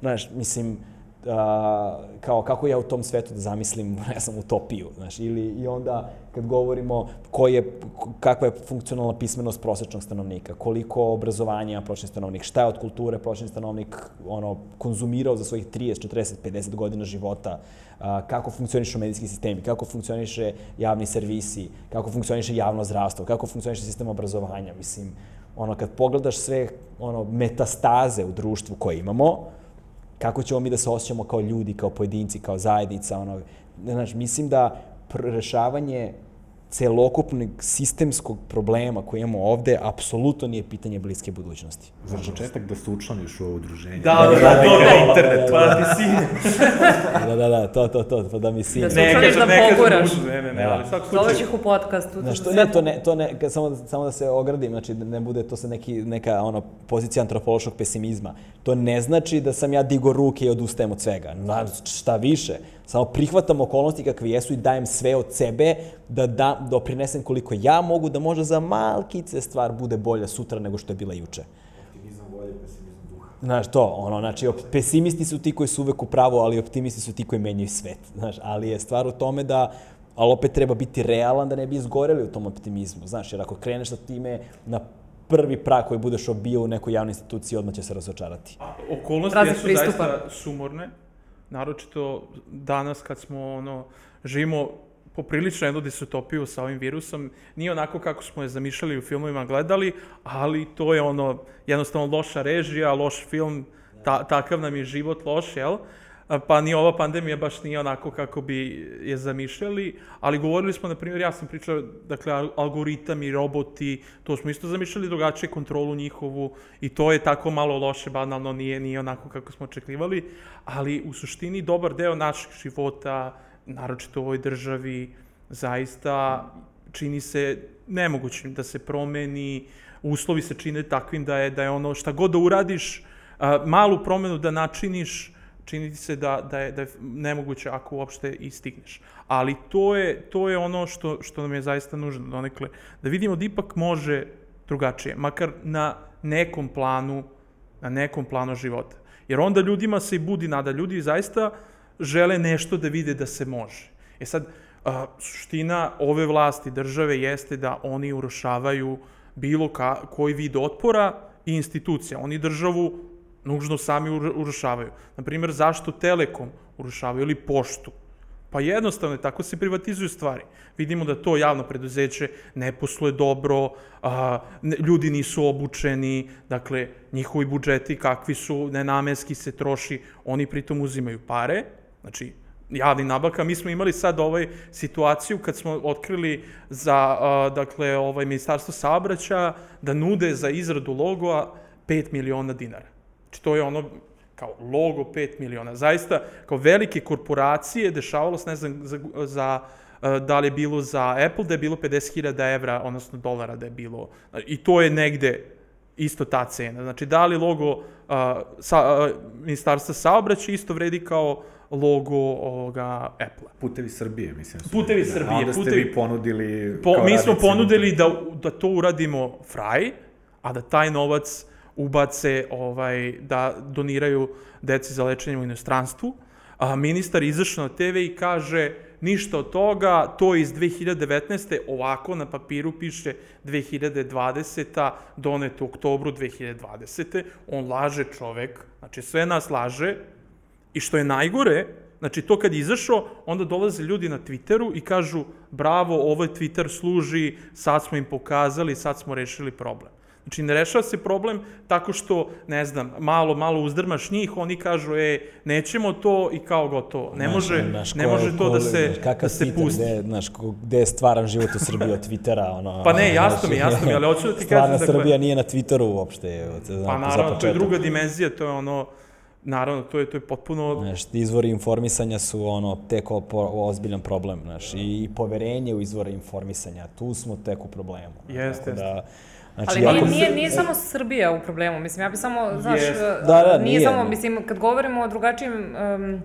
Znaš, mislim, a, kao kako ja u tom svetu da zamislim, ne znam, utopiju, znaš, ili i onda kad govorimo koji je, kakva je funkcionalna pismenost prosečnog stanovnika, koliko obrazovanja prosečni stanovnik, šta je od kulture prosečni stanovnik ono, konzumirao za svojih 30, 40, 50 godina života, a, kako funkcionišu medijski sistemi, kako funkcioniše javni servisi, kako funkcioniše javno zdravstvo, kako funkcioniše sistem obrazovanja, mislim, ono, kad pogledaš sve ono, metastaze u društvu koje imamo, kako ćemo mi da se osjećamo kao ljudi, kao pojedinci, kao zajednica, ono, znaš, mislim da rešavanje celokupnog sistemskog problema koji imamo ovde apsolutno nije pitanje bliske budućnosti. Za početak da se učlaniš u ovo udruženje. Da, da, da, to na internetu, pa ti si... da, da, da, to, to, to, pa da mi sin. Da se Ne, učlaniš da poguraš. ne, ne, ne, Da. ali u svakom Zoveš ih u podcastu. Znaš, to, ne, to ne, to ne, samo, samo da se ogradim, znači da ne bude to sa neki, neka ono, pozicija antropološkog pesimizma. To ne znači da sam ja digo ruke i odustajem od svega. Na, šta više, samo prihvatam okolnosti kakve jesu i dajem sve od sebe da, da doprinesem koliko ja mogu da možda za malkice stvar bude bolja sutra nego što je bila juče. Optimizam volje, pesimizam duha. Znaš, to, ono, znači, pesimisti su ti koji su uvek u pravu, ali optimisti su ti koji menjaju svet. Znaš, ali je stvar u tome da, ali opet treba biti realan da ne bi izgoreli u tom optimizmu. Znaš, jer ako kreneš sa time na prvi prag koji budeš obio u nekoj javnoj instituciji, odmah će se razočarati. Okolnosti Raznih jesu pristupa. zaista sumorne, naročito danas kad smo, ono, živimo poprilično jednu disutopiju sa ovim virusom. Nije onako kako smo je zamišljali u filmovima gledali, ali to je ono, jednostavno loša režija, loš film, ta, takav nam je život loš, jel? A, Pa ni ova pandemija baš nije onako kako bi je zamišljali, ali govorili smo, na primjer, ja sam pričao, dakle, al- algoritami, roboti, to smo isto zamišljali drugačije kontrolu njihovu i to je tako malo loše, banalno, nije, nije onako kako smo očekivali, ali u suštini dobar deo naših života, naročito u ovoj državi, zaista čini se nemogućim da se promeni, uslovi se čine takvim da je, da je ono šta god da uradiš, malu promenu da načiniš, čini se da, da, je, da je nemoguće ako uopšte i stigneš. Ali to je, to je ono što, što nam je zaista nužno donekle, da vidimo da ipak može drugačije, makar na nekom planu, na nekom planu života. Jer onda ljudima se i budi nada, ljudi zaista žele nešto da vide da se može. E sad, a, suština ove vlasti države jeste da oni urušavaju bilo ka, koji vid otpora i institucija. Oni državu nužno sami ur- urušavaju. Naprimjer, zašto Telekom urušavaju ili Poštu? Pa jednostavno je, tako se privatizuju stvari. Vidimo da to javno preduzeće ne posluje dobro, a, ne, ljudi nisu obučeni, dakle, njihovi budžeti kakvi su, nenamenski se troši, oni pritom uzimaju pare, znači, javni nabavka. Mi smo imali sad ovaj situaciju kad smo otkrili za, a, dakle, ovaj ministarstvo saobraćaja da nude za izradu logoa 5 miliona dinara. Znači, to je ono, kao logo 5 miliona. Zaista, kao velike korporacije, dešavalo se, ne znam, za, za e, da li je bilo za Apple, da je bilo 50.000 evra, odnosno dolara da je bilo. I to je negde isto ta cena. Znači, da li logo a, sa, a, ministarstva saobraćaja isto vredi kao logo ovoga Apple-a. Putevi Srbije, mislim. su Putevi da. Srbije, A onda ste putevi- vi ponudili... Po, mi smo ponudili da, da to uradimo fraj, a da taj novac ubace, ovaj, da doniraju deci za lečenje u inostranstvu. A ministar izašao na TV i kaže ništa od toga, to iz 2019. ovako na papiru piše 2020. doneto u oktobru 2020. On laže čovek, znači sve nas laže, I što je najgore, znači to kad je izašao, onda dolaze ljudi na Twitteru i kažu bravo, ovaj Twitter služi, sad smo im pokazali, sad smo rešili problem. Znači, ne rešava se problem tako što, ne znam, malo, malo uzdrmaš njih, oni kažu, e, nećemo to i kao gotovo. Ne može, Znaš, ne može to da se, znaš, da se Twitter, pusti. Gde, znaš, gde je stvaran život u Srbiji od Twittera, ono... Pa ne, jasno znaš, mi, jasno mi, ali hoću da ti Stvarna kažem, dakle- Srbija nije na Twitteru uopšte, znam, Pa naravno, to je druga dimenzija, to je ono, naravno, to je, to je potpuno... Znaš, izvori informisanja su ono tek ozbiljan problem, znaš, i poverenje u izvore informisanja, tu smo tek u problemu. Jeste, Tako da, znači, Ali nije, nije, nije samo Srbija u problemu, mislim, ja bi samo, znaš, Jest. uh, Da, da, nije, nije, samo, mislim, kad govorimo o drugačijem um, uh,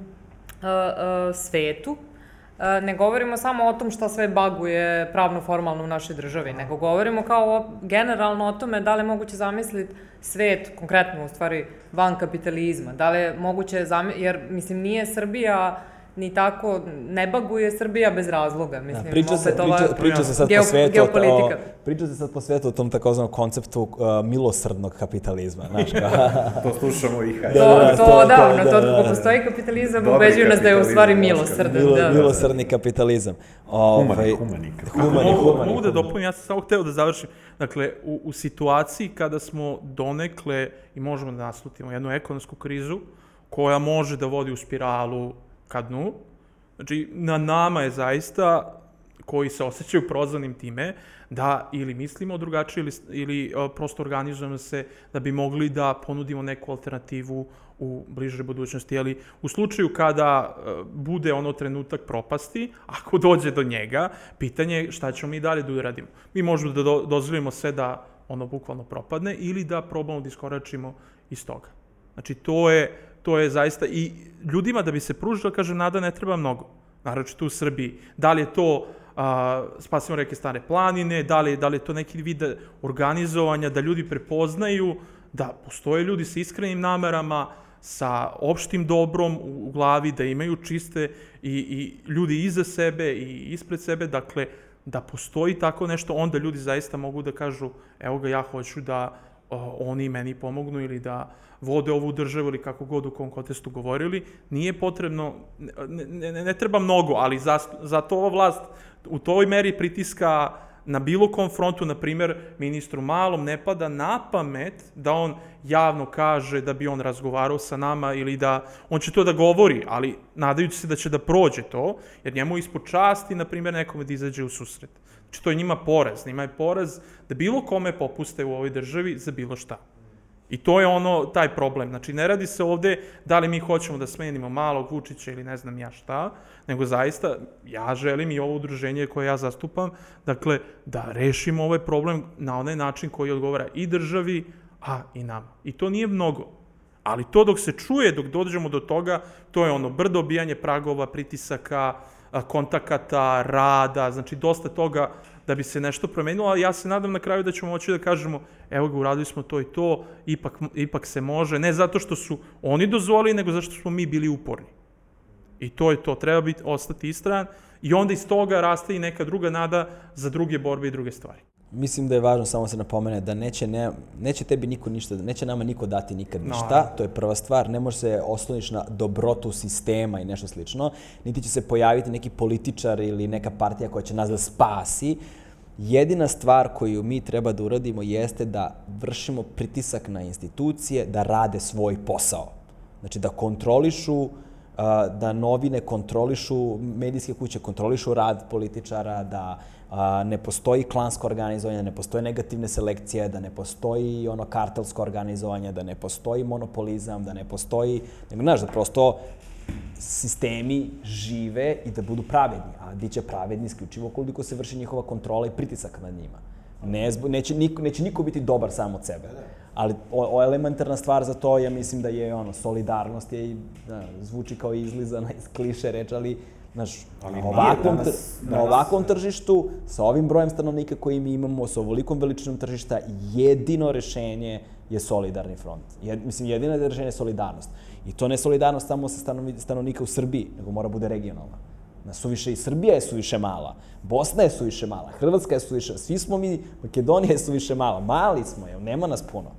uh, svetu, uh, ne govorimo samo o tom šta sve baguje pravno formalno u našoj državi, nego govorimo kao o, generalno o tome da li je moguće zamisliti svet, konkretno u stvari van kapitalizma, da li je moguće zamisliti, jer mislim nije Srbija ni tako, ne baguje Srbija bez razloga, mislim, Da, priča se, opet ova priča, priča se sad geo- po svetu o, o, geopolitika. priča se sad po svetu o tom takozvanom konceptu uh, milosrdnog kapitalizma, znaš, kao, To slušamo i hajde. Da, To, da, to, to- to- da, to da, kako da. postoji kapitalizam, Dobri ubeđuju nas da je u stvari milosrdan. milo, Da. milosrdni kapitalizam. Ovaj, Humani, humani. Humani, mogu, humani, mogu da dopunim, ja sam samo hteo da završim. Dakle, u, u situaciji kada smo donekle i možemo da naslutimo jednu ekonomsku krizu koja može da vodi u spiralu ka dnu, znači na nama je zaista koji se osjećaju prozvanim time, da ili mislimo drugačije ili, ili uh, prosto organizujemo se da bi mogli da ponudimo neku alternativu u bližoj budućnosti. Ali u slučaju kada uh, bude ono trenutak propasti, ako dođe do njega, pitanje je šta ćemo mi dalje da uradimo. Mi možemo da do, dozvolimo sve da ono bukvalno propadne ili da probamo da iskoračimo iz toga. Znači, to je, to je zaista, i ljudima da bi se pružila, kaže, nada ne treba mnogo, naročito u Srbiji. Da li je to a, spasimo reke stare planine, da li, da li je to neki vid organizovanja, da ljudi prepoznaju da postoje ljudi sa iskrenim namerama, sa opštim dobrom u, u glavi, da imaju čiste i, i ljudi iza sebe i ispred sebe, dakle, da postoji tako nešto, onda ljudi zaista mogu da kažu, evo ga, ja hoću da oni meni pomognu ili da vode ovu državu ili kako god u kom kontestu govorili, nije potrebno, ne, ne, ne, treba mnogo, ali za, zato ova vlast u toj meri pritiska na bilo kom frontu, na primer, ministru Malom ne pada na pamet da on javno kaže da bi on razgovarao sa nama ili da on će to da govori, ali nadajući se da će da prođe to, jer njemu je ispod časti, na primer, nekome da izađe u susret. Znači, to je njima poraz. Njima je poraz da bilo kome popuste u ovoj državi za bilo šta. I to je ono, taj problem. Znači, ne radi se ovde da li mi hoćemo da smenimo malog Vučića ili ne znam ja šta, nego zaista ja želim i ovo udruženje koje ja zastupam, dakle, da rešimo ovaj problem na onaj način koji odgovara i državi, a i nama. I to nije mnogo. Ali to dok se čuje, dok dođemo do toga, to je ono brdo obijanje pragova, pritisaka, a, kontakata, rada, znači dosta toga da bi se nešto promenilo, ali ja se nadam na kraju da ćemo moći da kažemo evo ga, uradili smo to i to, ipak, ipak se može, ne zato što su oni dozvolili, nego zato što smo mi bili uporni. I to je to, treba biti, ostati istran i onda iz toga raste i neka druga nada za druge borbe i druge stvari. Mislim da je važno samo se napomene da neće, ne, neće tebi niko ništa, neće nama niko dati nikad No, ništa, naravno. to je prva stvar, ne može se osloniš na dobrotu sistema i nešto slično, niti će se pojaviti neki političar ili neka partija koja će nas da spasi. Jedina stvar koju mi treba da uradimo jeste da vršimo pritisak na institucije da rade svoj posao. Znači da kontrolišu da novine kontrolišu, medijske kuće kontrolišu rad političara, da a, ne postoji klansko organizovanje, da ne postoje negativne selekcije, da ne postoji ono kartelsko organizovanje, da ne postoji monopolizam, da ne postoji, nego znaš, da prosto sistemi žive i da budu pravedni, a bit će pravedni isključivo koliko se vrši njihova kontrola i pritisak nad njima. Ne, neće, niko, neće niko biti dobar sam od sebe. Ali o, o elementarna stvar za to, ja mislim da je ono, solidarnost je, da, zvuči kao izlizana iz kliše reč, ali Znaš, Ali na nije ovakvom, danas- tr- na danas- ovakvom tržištu, sa ovim brojem stanovnika koji mi imamo, sa ovolikom veličinom tržišta, jedino rešenje je solidarni front. Jed, mislim, jedino rešenje je solidarnost. I to ne solidarnost samo sa stanovi, stanovnika u Srbiji, nego mora bude regionalna. Na suviše i Srbija je suviše mala, Bosna je suviše mala, Hrvatska je suviše, svi smo mi, Makedonija je suviše mala, mali smo, jel, nema nas puno.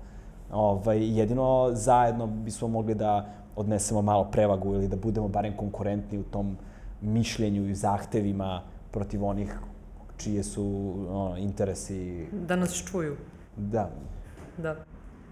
Ovaj, jedino zajedno bismo mogli da odnesemo malo prevagu ili da budemo barem konkurentni u tom mišljenju i zahtevima protiv onih čije su ono, interesi Da nas čuju. Da. Da.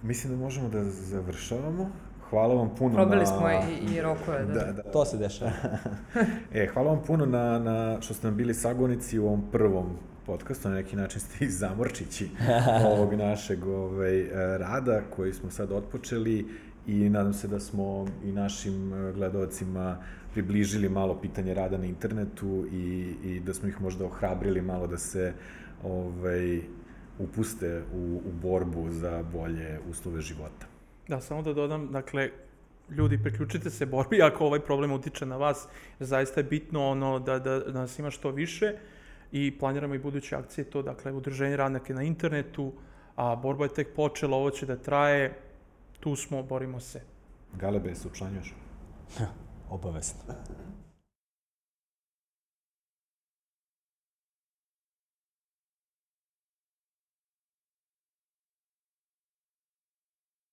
Mislim da možemo da završavamo. Hvala vam puno Probili na... smo i, i rokove. Da. Da, da. To se dešava. E, hvala vam puno na, na što ste nam bili sagovornici u ovom prvom podcastu, na neki način ste i zamorčići ovog našeg ovaj, rada koji smo sad otpočeli i nadam se da smo i našim gledalcima približili malo pitanje rada na internetu i, i da smo ih možda ohrabrili malo da se ovaj, upuste u, u borbu za bolje uslove života. Da, samo da dodam, dakle, ljudi, priključite se borbi ako ovaj problem utiče na vas, jer zaista je bitno ono da, da, da nas ima što više i planiramo i buduće akcije, to dakle udruženje radnake na internetu, a borba je tek počela, ovo će da traje, tu smo, borimo se. Galebe, se učlanjuješ? oberwesten.